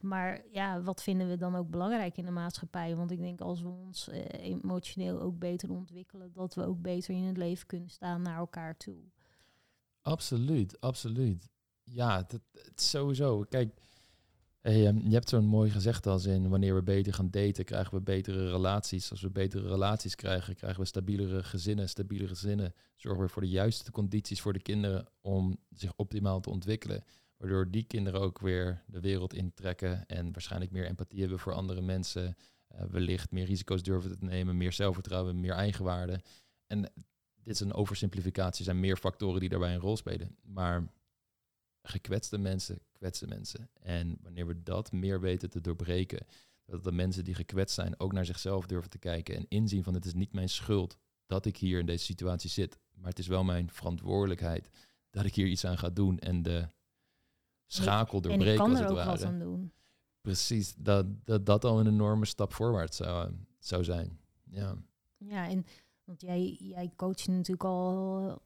Maar ja, wat vinden we dan ook belangrijk in de maatschappij? Want ik denk als we ons uh, emotioneel ook beter ontwikkelen, dat we ook beter in het leven kunnen staan naar elkaar toe. Absoluut, absoluut. Ja, dat, het sowieso. Kijk, Ehm, je hebt zo'n mooi gezegd als in wanneer we beter gaan daten, krijgen we betere relaties. Als we betere relaties krijgen, krijgen we stabielere gezinnen. Stabielere gezinnen zorgen we voor de juiste condities voor de kinderen om zich optimaal te ontwikkelen. Waardoor die kinderen ook weer de wereld intrekken en waarschijnlijk meer empathie hebben voor andere mensen. Uh, wellicht meer risico's durven te nemen, meer zelfvertrouwen, meer eigenwaarde. En dit is een oversimplificatie, er zijn meer factoren die daarbij een rol spelen. Maar gekwetste mensen kwetsen mensen. En wanneer we dat meer weten te doorbreken, dat de mensen die gekwetst zijn ook naar zichzelf durven te kijken en inzien van het is niet mijn schuld dat ik hier in deze situatie zit, maar het is wel mijn verantwoordelijkheid dat ik hier iets aan ga doen en de schakel doorbreken. En ik kan er ook wat aan doen. Precies, dat, dat dat al een enorme stap voorwaarts zou, zou zijn. Ja, ja en want jij, jij coacht natuurlijk al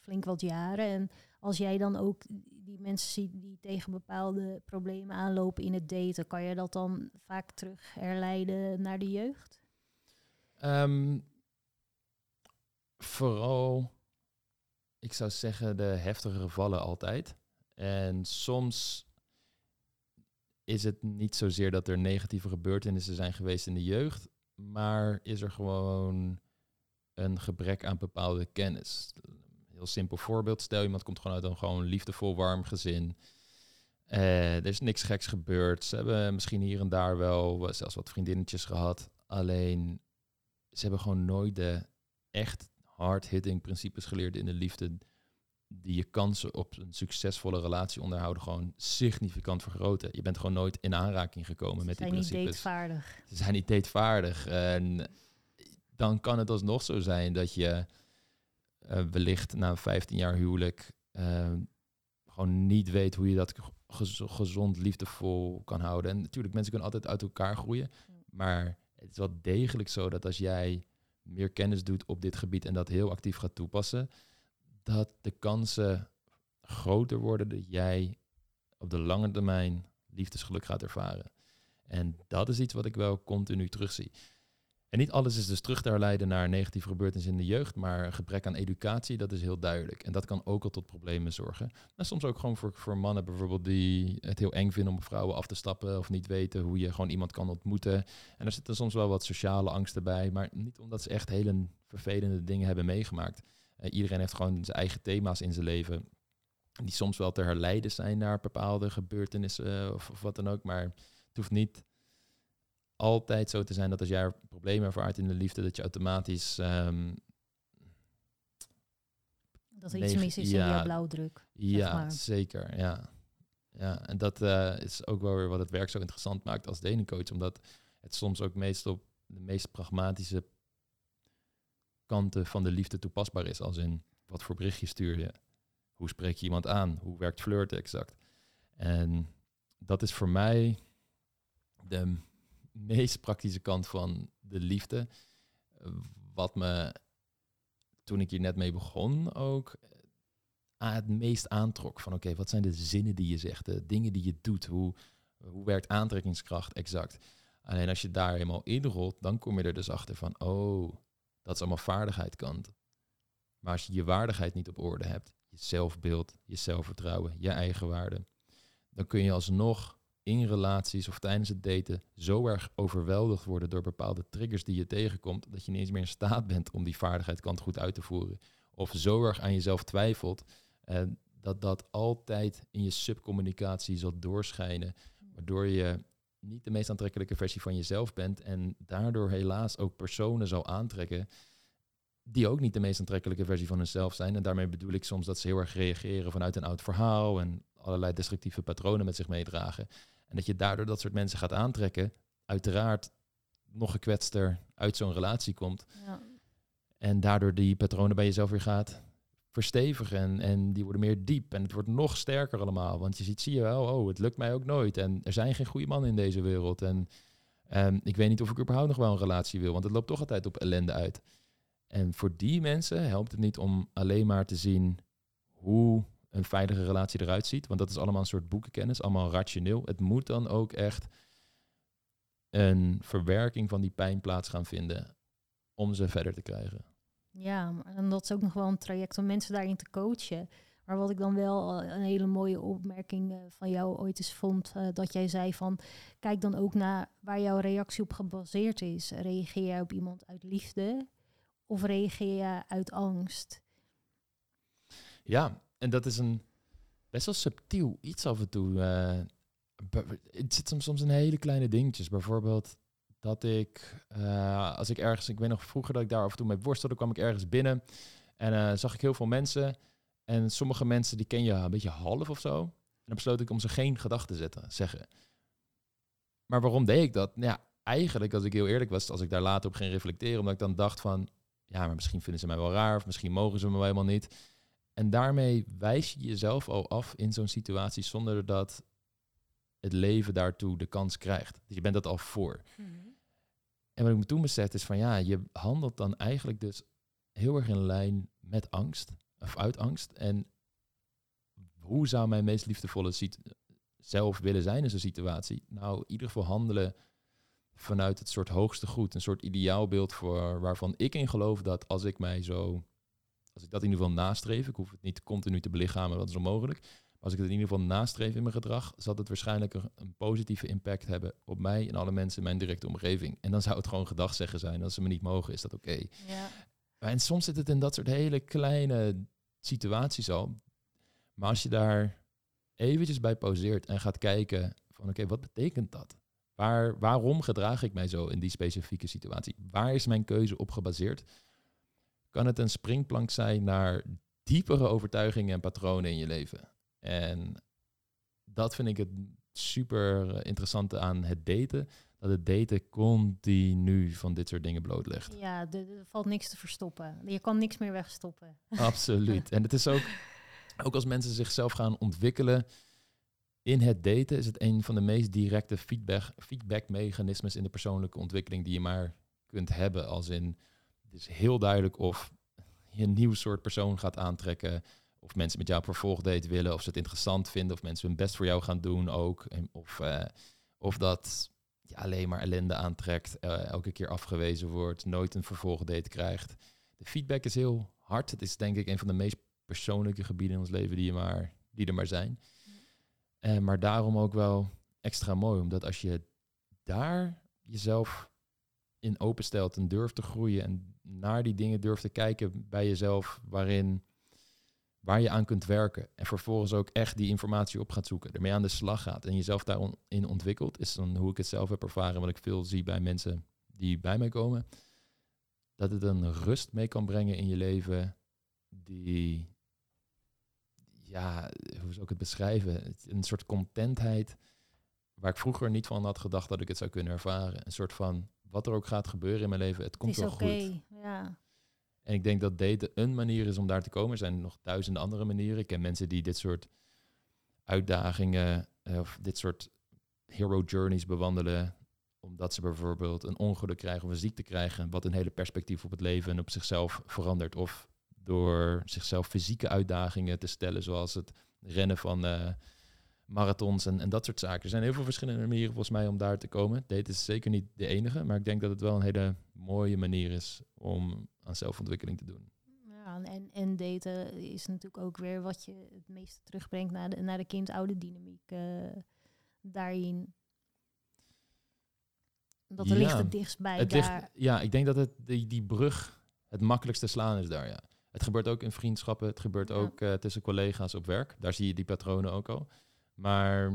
flink wat jaren. En als jij dan ook die mensen ziet die tegen bepaalde problemen aanlopen in het daten, kan je dat dan vaak terug herleiden naar de jeugd? Ehm, vooral, ik zou zeggen, de heftige gevallen altijd. En soms is het niet zozeer dat er negatieve gebeurtenissen zijn geweest in de jeugd, maar is er gewoon een gebrek aan bepaalde kennis. Heel simpel voorbeeld. Stel, iemand komt gewoon uit een gewoon liefdevol, warm gezin. Uh, er is niks geks gebeurd. Ze hebben misschien hier en daar wel zelfs wat vriendinnetjes gehad. Alleen, ze hebben gewoon nooit de echt hard-hitting principes geleerd in de liefde. Die je kansen op een succesvolle relatie onderhouden gewoon significant vergroten. Je bent gewoon nooit in aanraking gekomen met die principes. Ze zijn niet datevaardig. Ze zijn niet datevaardig. En dan kan het alsnog zo zijn dat je uh, wellicht na 15 jaar huwelijk uh, gewoon niet weet hoe je dat gezond, liefdevol kan houden. En natuurlijk, mensen kunnen altijd uit elkaar groeien. Maar het is wel degelijk zo dat als jij meer kennis doet op dit gebied en dat heel actief gaat toepassen, dat de kansen groter worden dat jij op de lange termijn liefdesgeluk gaat ervaren. En dat is iets wat ik wel continu terugzie. En niet alles is dus terug te herleiden naar negatieve gebeurtenissen in de jeugd, maar gebrek aan educatie, dat is heel duidelijk. En dat kan ook al tot problemen zorgen. En soms ook gewoon voor, mannen bijvoorbeeld die het heel eng vinden om vrouwen af te stappen of niet weten hoe je gewoon iemand kan ontmoeten. En er zitten soms wel wat sociale angsten bij, maar niet omdat ze echt hele vervelende dingen hebben meegemaakt. Uh, iedereen heeft gewoon zijn eigen thema's in zijn leven, die soms wel te herleiden zijn naar bepaalde gebeurtenissen of, of wat dan ook, maar het hoeft niet altijd zo te zijn dat als jij problemen ervaart in de liefde, dat je automatisch. Um, dat er iets mis is ja, in jouw blauwdruk. Ja, zeker. Ja. ja, en dat uh, is ook wel weer wat het werk zo interessant maakt als denencoach, omdat het soms ook meestal op de meest pragmatische kanten van de liefde toepasbaar is. Als in, wat voor berichtje stuur je? Hoe spreek je iemand aan? Hoe werkt flirten exact? En dat is voor mij de meest praktische kant van de liefde. Wat me toen ik hier net mee begon ook uh, het meest aantrok. Van oké, wat zijn de zinnen die je zegt, de dingen die je doet, hoe, hoe werkt aantrekkingskracht exact. Alleen als je daar helemaal inrolt, dan kom je er dus achter van, oh, dat is allemaal vaardigheidskant. Maar als je je waardigheid niet op orde hebt, je zelfbeeld, je zelfvertrouwen, je eigen waarde, dan kun je alsnog in relaties of tijdens het daten zo erg overweldigd worden door bepaalde triggers die je tegenkomt, dat je niet eens meer in staat bent om die vaardigheidskant goed uit te voeren. Of zo erg aan jezelf twijfelt, uh, dat dat altijd in je subcommunicatie zal doorschijnen, waardoor je niet de meest aantrekkelijke versie van jezelf bent en daardoor helaas ook personen zal aantrekken die ook niet de meest aantrekkelijke versie van hunzelf zijn. En daarmee bedoel ik soms dat ze heel erg reageren vanuit een oud verhaal en allerlei destructieve patronen met zich meedragen. En dat je daardoor dat soort mensen gaat aantrekken, uiteraard nog gekwetster uit zo'n relatie komt. Ja. En daardoor die patronen bij jezelf weer gaat verstevigen. En, en die worden meer diep. En het wordt nog sterker allemaal. Want je ziet, zie je wel, oh, het lukt mij ook nooit. En er zijn geen goede mannen in deze wereld. En um, ik weet niet of ik überhaupt nog wel een relatie wil. Want het loopt toch altijd op ellende uit. En voor die mensen helpt het niet om alleen maar te zien hoe een veilige relatie eruit ziet. Want dat is allemaal een soort boekenkennis, allemaal rationeel. Het moet dan ook echt een verwerking van die pijn plaats gaan vinden om ze verder te krijgen. Ja, en dat is ook nog wel een traject om mensen daarin te coachen. Maar wat ik dan wel een hele mooie opmerking eh, van jou ooit eens vond, uh, dat jij zei van, kijk dan ook naar waar jouw reactie op gebaseerd is. Reageer jij op iemand uit liefde of reageer je uit angst? Ja, en dat is een best wel subtiel iets af en toe. Uh, het zit soms, in hele kleine dingetjes. Bijvoorbeeld dat ik, uh, als ik ergens, ik weet nog vroeger dat ik daar af en toe mee worstelde, kwam ik ergens binnen. En uh, zag ik heel veel mensen. En sommige mensen die ken je een beetje half of zo. En dan besloot ik om ze geen gedachten te zetten, zeggen. Maar waarom deed ik dat? Nou ja, eigenlijk, als ik heel eerlijk was, als ik daar later op ging reflecteren, omdat ik dan dacht van, ja, maar misschien vinden ze mij wel raar, of misschien mogen ze me wel helemaal niet. En daarmee wijs je jezelf al af in zo'n situatie zonder dat het leven daartoe de kans krijgt. Dus je bent dat al voor. Mhm. En wat ik me toen besefte is van ja, je handelt dan eigenlijk dus heel erg in lijn met angst of uit angst. En hoe zou mijn meest liefdevolle zelf willen zijn in zo'n situatie? Nou, in ieder geval handelen vanuit het soort hoogste goed, een soort ideaalbeeld voor waarvan ik in geloof dat als ik mij zo, als ik dat in ieder geval nastreef, ik hoef het niet continu te belichamen, dat is onmogelijk. Maar als ik het in ieder geval nastreef in mijn gedrag, zal het waarschijnlijk een, positieve impact hebben op mij en alle mensen in mijn directe omgeving. En dan zou het gewoon gedag zeggen zijn. Als ze me niet mogen, is dat oké. Ja. En soms zit het in dat soort hele kleine situaties al. Maar als je daar eventjes bij pauzeert en gaat kijken van oké, wat betekent dat? Waar, waarom gedraag ik mij zo in die specifieke situatie? Waar is mijn keuze op gebaseerd? Kan het een springplank zijn naar diepere overtuigingen en patronen in je leven? En dat vind ik het super interessante aan het daten. Dat het daten continu van dit soort dingen blootlegt. Ja, er valt niks te verstoppen. Je kan niks meer wegstoppen. Absoluut. en het is ook, ook als mensen zichzelf gaan ontwikkelen in het daten, is het een van de meest directe feedback, feedbackmechanismes in de persoonlijke ontwikkeling die je maar kunt hebben. Als in, het is heel duidelijk of je een nieuw soort persoon gaat aantrekken of mensen met jou op vervolgdate willen, of ze het interessant vinden, of mensen hun best voor jou gaan doen ook. Of, uh, of dat je alleen maar ellende aantrekt, uh, elke keer afgewezen wordt, nooit een vervolgdate krijgt. De feedback is heel hard. Het is denk ik een van de meest persoonlijke gebieden in ons leven die, je maar, die er maar zijn. Uh, maar daarom ook wel extra mooi, omdat als je daar jezelf in openstelt en durft te groeien en naar die dingen durft te kijken bij jezelf, waarin waar je aan kunt werken. En vervolgens ook echt die informatie op gaat zoeken. Ermee aan de slag gaat en jezelf daarin ontwikkelt. Is dan hoe ik het zelf heb ervaren. Wat ik veel zie bij mensen die bij mij komen. Dat het een rust mee kan brengen in je leven. Die, ja, hoe zou ik het beschrijven? Een soort contentheid. Waar ik vroeger niet van had gedacht dat ik het zou kunnen ervaren. Een soort van, wat er ook gaat gebeuren in mijn leven, het komt het wel goed. Ja. En ik denk dat daten een manier is om daar te komen. Er zijn nog duizenden andere manieren. Ik ken mensen die dit soort uitdagingen eh, of dit soort hero journeys bewandelen. Omdat ze bijvoorbeeld een ongeluk krijgen of een ziekte krijgen. Wat een hele perspectief op het leven en op zichzelf verandert. Of door zichzelf fysieke uitdagingen te stellen, zoals het rennen van uh, marathons en, en dat soort zaken. Er zijn heel veel verschillende manieren volgens mij om daar te komen. Daten is zeker niet de enige, maar ik denk dat het wel een hele mooie manier is om aan zelfontwikkeling te doen. Ja, en, en daten is natuurlijk ook weer wat je het meeste terugbrengt naar de, naar de kind-oude dynamiek uh, daarin. Dat er ligt het dichtst bij het daar. ja, ik denk dat het, die, die brug het makkelijkste slaan is daar, ja. Het gebeurt ook in vriendschappen, het gebeurt ook uh, tussen collega's op werk. Daar zie je die patronen ook al. Maar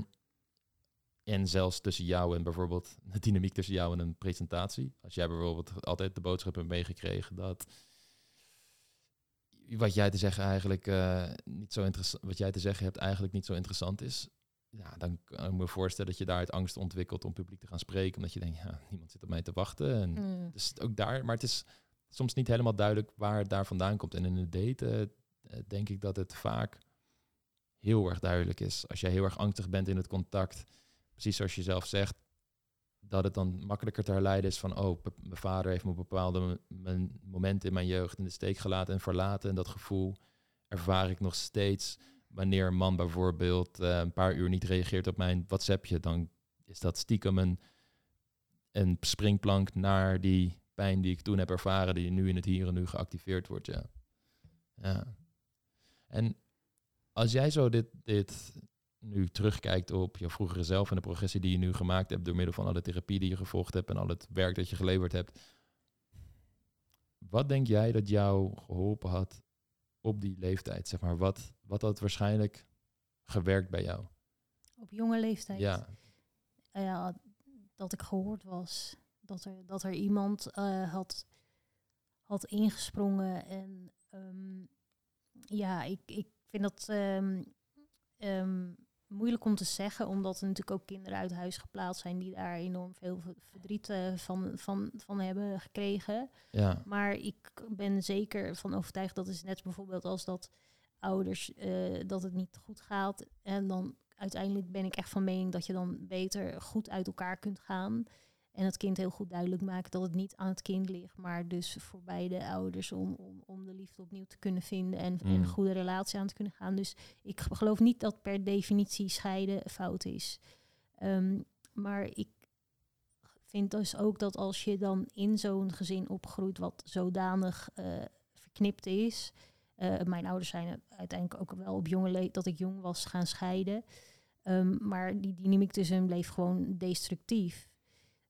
en zelfs tussen jou en bijvoorbeeld de dynamiek tussen jou en een presentatie. Als jij bijvoorbeeld altijd de boodschap hebt meegekregen dat wat jij te zeggen eigenlijk uh, niet zo interessant, wat jij te zeggen hebt eigenlijk niet zo interessant is. Ja, dan kan ik me voorstellen dat je daar uit angst ontwikkelt om publiek te gaan spreken. Omdat je denkt, ja, niemand zit op mij te wachten. En mm. Dus ook daar, maar het is soms niet helemaal duidelijk waar het daar vandaan komt. En in het daten uh, denk ik dat het vaak heel erg duidelijk is. Als jij heel erg angstig bent in het contact, precies zoals je zelf zegt, dat het dan makkelijker te herleiden is van, oh, mijn vader heeft me op bepaalde momenten in mijn jeugd in de steek gelaten en verlaten. En dat gevoel ervaar ik nog steeds. Wanneer een man bijvoorbeeld uh, een paar uur niet reageert op mijn WhatsAppje, dan is dat stiekem een, een springplank naar die pijn die ik toen heb ervaren, die nu in het hier en nu geactiveerd wordt. Ja. ja. En als jij zo dit, dit nu terugkijkt op je vroegere zelf en de progressie die je nu gemaakt hebt door middel van alle therapie die je gevolgd hebt en al het werk dat je geleverd hebt. Wat denk jij dat jou geholpen had op die leeftijd? Zeg maar, wat, wat had waarschijnlijk gewerkt bij jou? Op jonge leeftijd? Ja. ja dat ik gehoord was. Dat er, dat er iemand uh, had, had ingesprongen en um, Ja, ik, ik vind dat ehm, ehm, moeilijk om te zeggen, omdat er natuurlijk ook kinderen uit huis geplaatst zijn die daar enorm veel verdriet eh, van, van, van hebben gekregen. Ja, Maar ik ben zeker van overtuigd dat is net bijvoorbeeld als dat ouders eh, dat het niet goed gaat. En dan uiteindelijk ben ik echt van mening dat je dan beter goed uit elkaar kunt gaan. En het kind heel goed duidelijk maken dat het niet aan het kind ligt, maar dus voor beide ouders om, om, om de liefde opnieuw te kunnen vinden en, en Mm. een goede relatie aan te kunnen gaan. Dus ik geloof niet dat per definitie scheiden fout is. Ehm, maar ik vind dus ook dat als je dan in zo'n gezin opgroeit wat zodanig eh, verknipt is. eh, mijn ouders zijn uiteindelijk ook wel op jonge leeftijd dat ik jong was gaan scheiden. Ehm, maar die dynamiek tussen hen bleef gewoon destructief.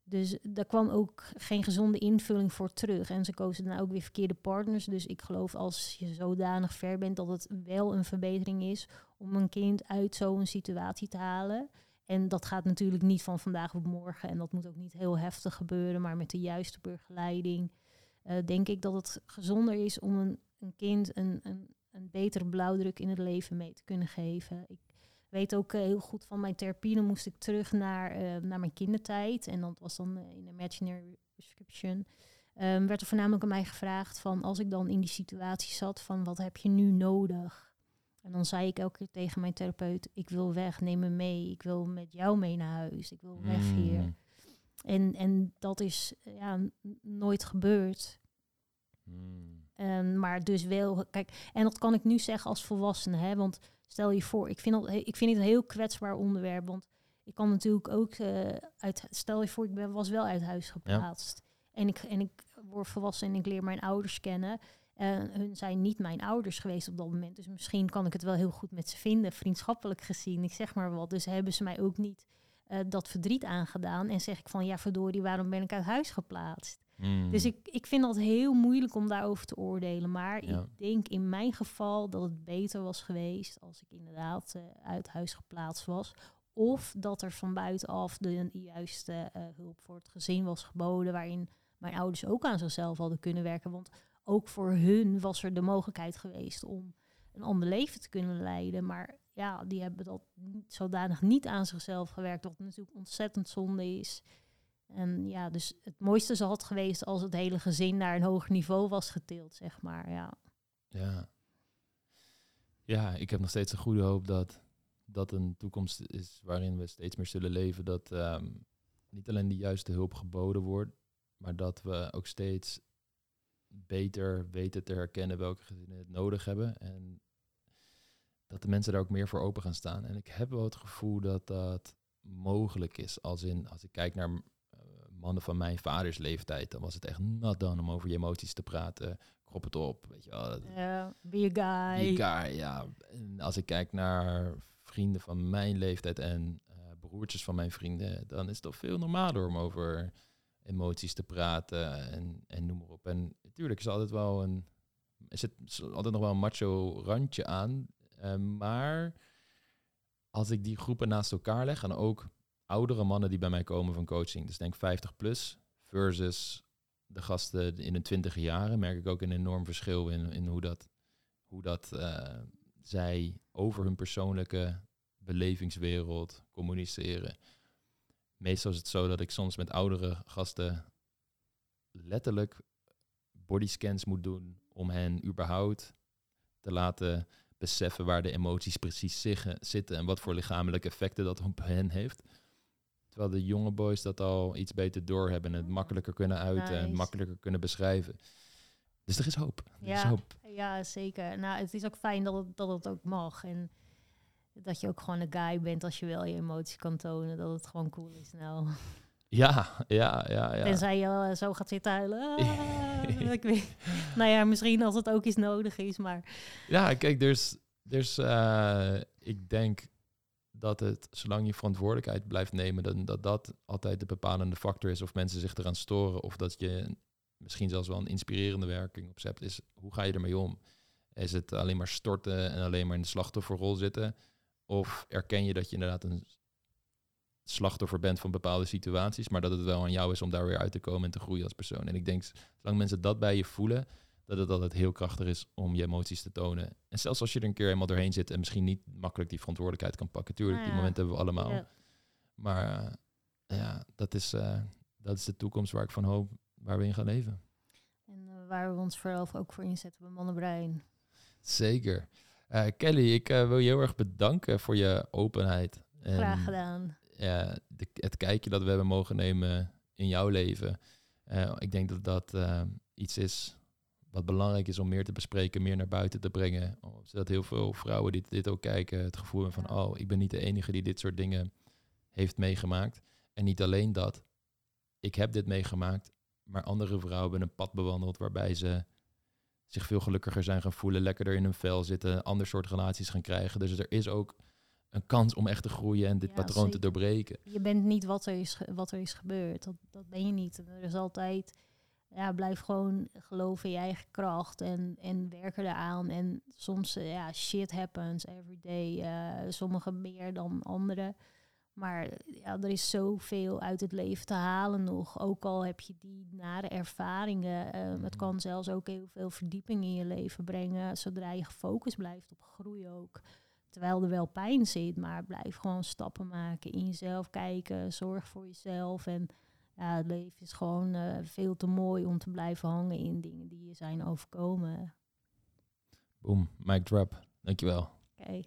Dus daar kwam ook geen gezonde invulling voor terug. En ze kozen dan ook weer verkeerde partners. Dus ik geloof als je zodanig ver bent dat het wel een verbetering is om een kind uit zo'n situatie te halen. En dat gaat natuurlijk niet van vandaag op morgen. En dat moet ook niet heel heftig gebeuren, maar met de juiste begeleiding. eh, denk ik dat het gezonder is om een, een kind een, een, een betere blauwdruk in het leven mee te kunnen geven. Weet ook eh, heel goed van mijn therapie. Dan moest ik terug naar, eh, naar mijn kindertijd. En dat was dan eh, in imaginary prescription. Ehm, werd er voornamelijk aan mij gevraagd van als ik dan in die situatie zat van wat heb je nu nodig? En dan zei ik elke keer tegen mijn therapeut, ik wil weg, neem me mee. Ik wil met jou mee naar huis. Ik wil weg hier. Mm. En, en dat is ja, nooit gebeurd. Mm. En, maar dus wel, kijk, en dat kan ik nu zeggen als volwassene, hè, want stel je voor, ik vind, dat, ik vind het een heel kwetsbaar onderwerp, want ik kan natuurlijk ook eh, uit, stel je voor, ik ben, was wel uit huis geplaatst. En, ik, en ik word volwassen en ik leer mijn ouders kennen. En hun zijn niet mijn ouders geweest op dat moment. Dus misschien kan ik het wel heel goed met ze vinden, vriendschappelijk gezien. Ik zeg maar wat. Dus hebben ze mij ook niet eh, dat verdriet aangedaan. En zeg ik van, ja verdorie, waarom ben ik uit huis geplaatst? Mm. Dus ik, ik vind dat heel moeilijk om daarover te oordelen. Maar Ja. ik denk in mijn geval dat het beter was geweest als ik inderdaad eh, uit huis geplaatst was. Of dat er van buitenaf de juiste eh, hulp voor het gezin was geboden. Waarin mijn ouders ook aan zichzelf hadden kunnen werken. Want ook voor hun was er de mogelijkheid geweest om een ander leven te kunnen leiden. Maar ja, die hebben dat zodanig niet aan zichzelf gewerkt. Wat natuurlijk ontzettend zonde is. En ja, dus het mooiste zal het geweest als het hele gezin naar een hoger niveau was getild, zeg maar. Ja, Ja. Ja, ik heb nog steeds een goede hoop dat dat een toekomst is waarin we steeds meer zullen leven. Dat ehm, niet alleen de juiste hulp geboden wordt, maar dat we ook steeds beter weten te herkennen welke gezinnen het nodig hebben. En dat de mensen daar ook meer voor open gaan staan. En ik heb wel het gevoel dat dat mogelijk is. Als in, als ik kijk naar mannen van mijn vaders leeftijd, dan was het echt nat dan om over je emoties te praten. Krop het op, weet je wel. Ja, be a guy. Die guy, ja. En als ik kijk naar vrienden van mijn leeftijd en eh, broertjes van mijn vrienden, dan is het toch veel normaler om over emoties te praten en, en noem maar op. En natuurlijk is altijd wel een, er zit altijd nog wel een macho randje aan, eh, maar als ik die groepen naast elkaar leg en ook oudere mannen die bij mij komen van coaching, dus denk 50 plus versus de gasten in hun twintige jaren, merk ik ook een enorm verschil in, in hoe dat, hoe dat eh, zij over hun persoonlijke belevingswereld communiceren. Meestal is het zo dat ik soms met oudere gasten letterlijk bodyscans moet doen om hen überhaupt te laten beseffen waar de emoties precies zitten en wat voor lichamelijke effecten dat op hen heeft. Terwijl de jonge boys dat al iets beter doorhebben en het makkelijker kunnen uiten en Nice. makkelijker kunnen beschrijven. Dus er is hoop. Er is Ja. hoop. Ja, zeker. Nou, het is ook fijn dat het, dat het ook mag. En dat je ook gewoon een guy bent als je wel je emoties kan tonen. Dat het gewoon cool is nou. Ja, ja, ja, ja. Tenzij je eh, zo gaat zitten huilen. Ah, ik weet, nou ja, misschien als het ook eens nodig is. Maar Ja, kijk, dus, dus ik denk dat het, zolang je verantwoordelijkheid blijft nemen, dan, dat dat altijd de bepalende factor is. Of mensen zich eraan storen, of dat je misschien zelfs wel een inspirerende werking op hebt. Is hoe ga je ermee om? Is het alleen maar storten en alleen maar in de slachtofferrol zitten? Of erken je dat je inderdaad een slachtoffer bent van bepaalde situaties, maar dat het wel aan jou is om daar weer uit te komen en te groeien als persoon? En ik denk, zolang mensen dat bij je voelen, dat het altijd heel krachtig is om je emoties te tonen. En zelfs als je er een keer helemaal doorheen zit en misschien niet makkelijk die verantwoordelijkheid kan pakken. Tuurlijk, Nou die ja. momenten hebben we allemaal. Ja. Maar eh, ja, dat is, eh, dat is de toekomst waar ik van hoop, waar we in gaan leven. En eh, waar we ons vooral ook voor inzetten bij Mannenbrein. Zeker. Kelly, ik wil je heel erg bedanken voor je openheid. En, Graag gedaan. ja, het kijkje dat we hebben mogen nemen in jouw leven. Ik denk dat dat iets is wat belangrijk is om meer te bespreken, meer naar buiten te brengen. Oh, Zodat heel veel vrouwen die dit ook kijken het gevoel hebben van, oh, ik ben niet de enige die dit soort dingen heeft meegemaakt. En niet alleen dat, ik heb dit meegemaakt, maar andere vrouwen hebben een pad bewandeld waarbij ze zich veel gelukkiger zijn gaan voelen, lekkerder in hun vel zitten, ander soort relaties gaan krijgen. Dus er is ook een kans om echt te groeien en dit Ja, patroon te doorbreken. Je bent niet wat er is, wat er is gebeurd. Dat, dat ben je niet. Er is altijd, ja, blijf gewoon geloven in je eigen kracht en, en werk eraan. En soms, eh, ja, shit happens every day. eh sommigen meer dan anderen. Maar ja, er is zoveel uit het leven te halen nog. Ook al heb je die nare ervaringen. eh, het Mhm. kan zelfs ook heel veel verdieping in je leven brengen. Zodra je gefocust blijft op groei ook. Terwijl er wel pijn zit, maar blijf gewoon stappen maken. In jezelf kijken, zorg voor jezelf. En ja, het leven is gewoon eh, veel te mooi om te blijven hangen in dingen die je zijn overkomen. Boom, mic drop. Dankjewel. Oké.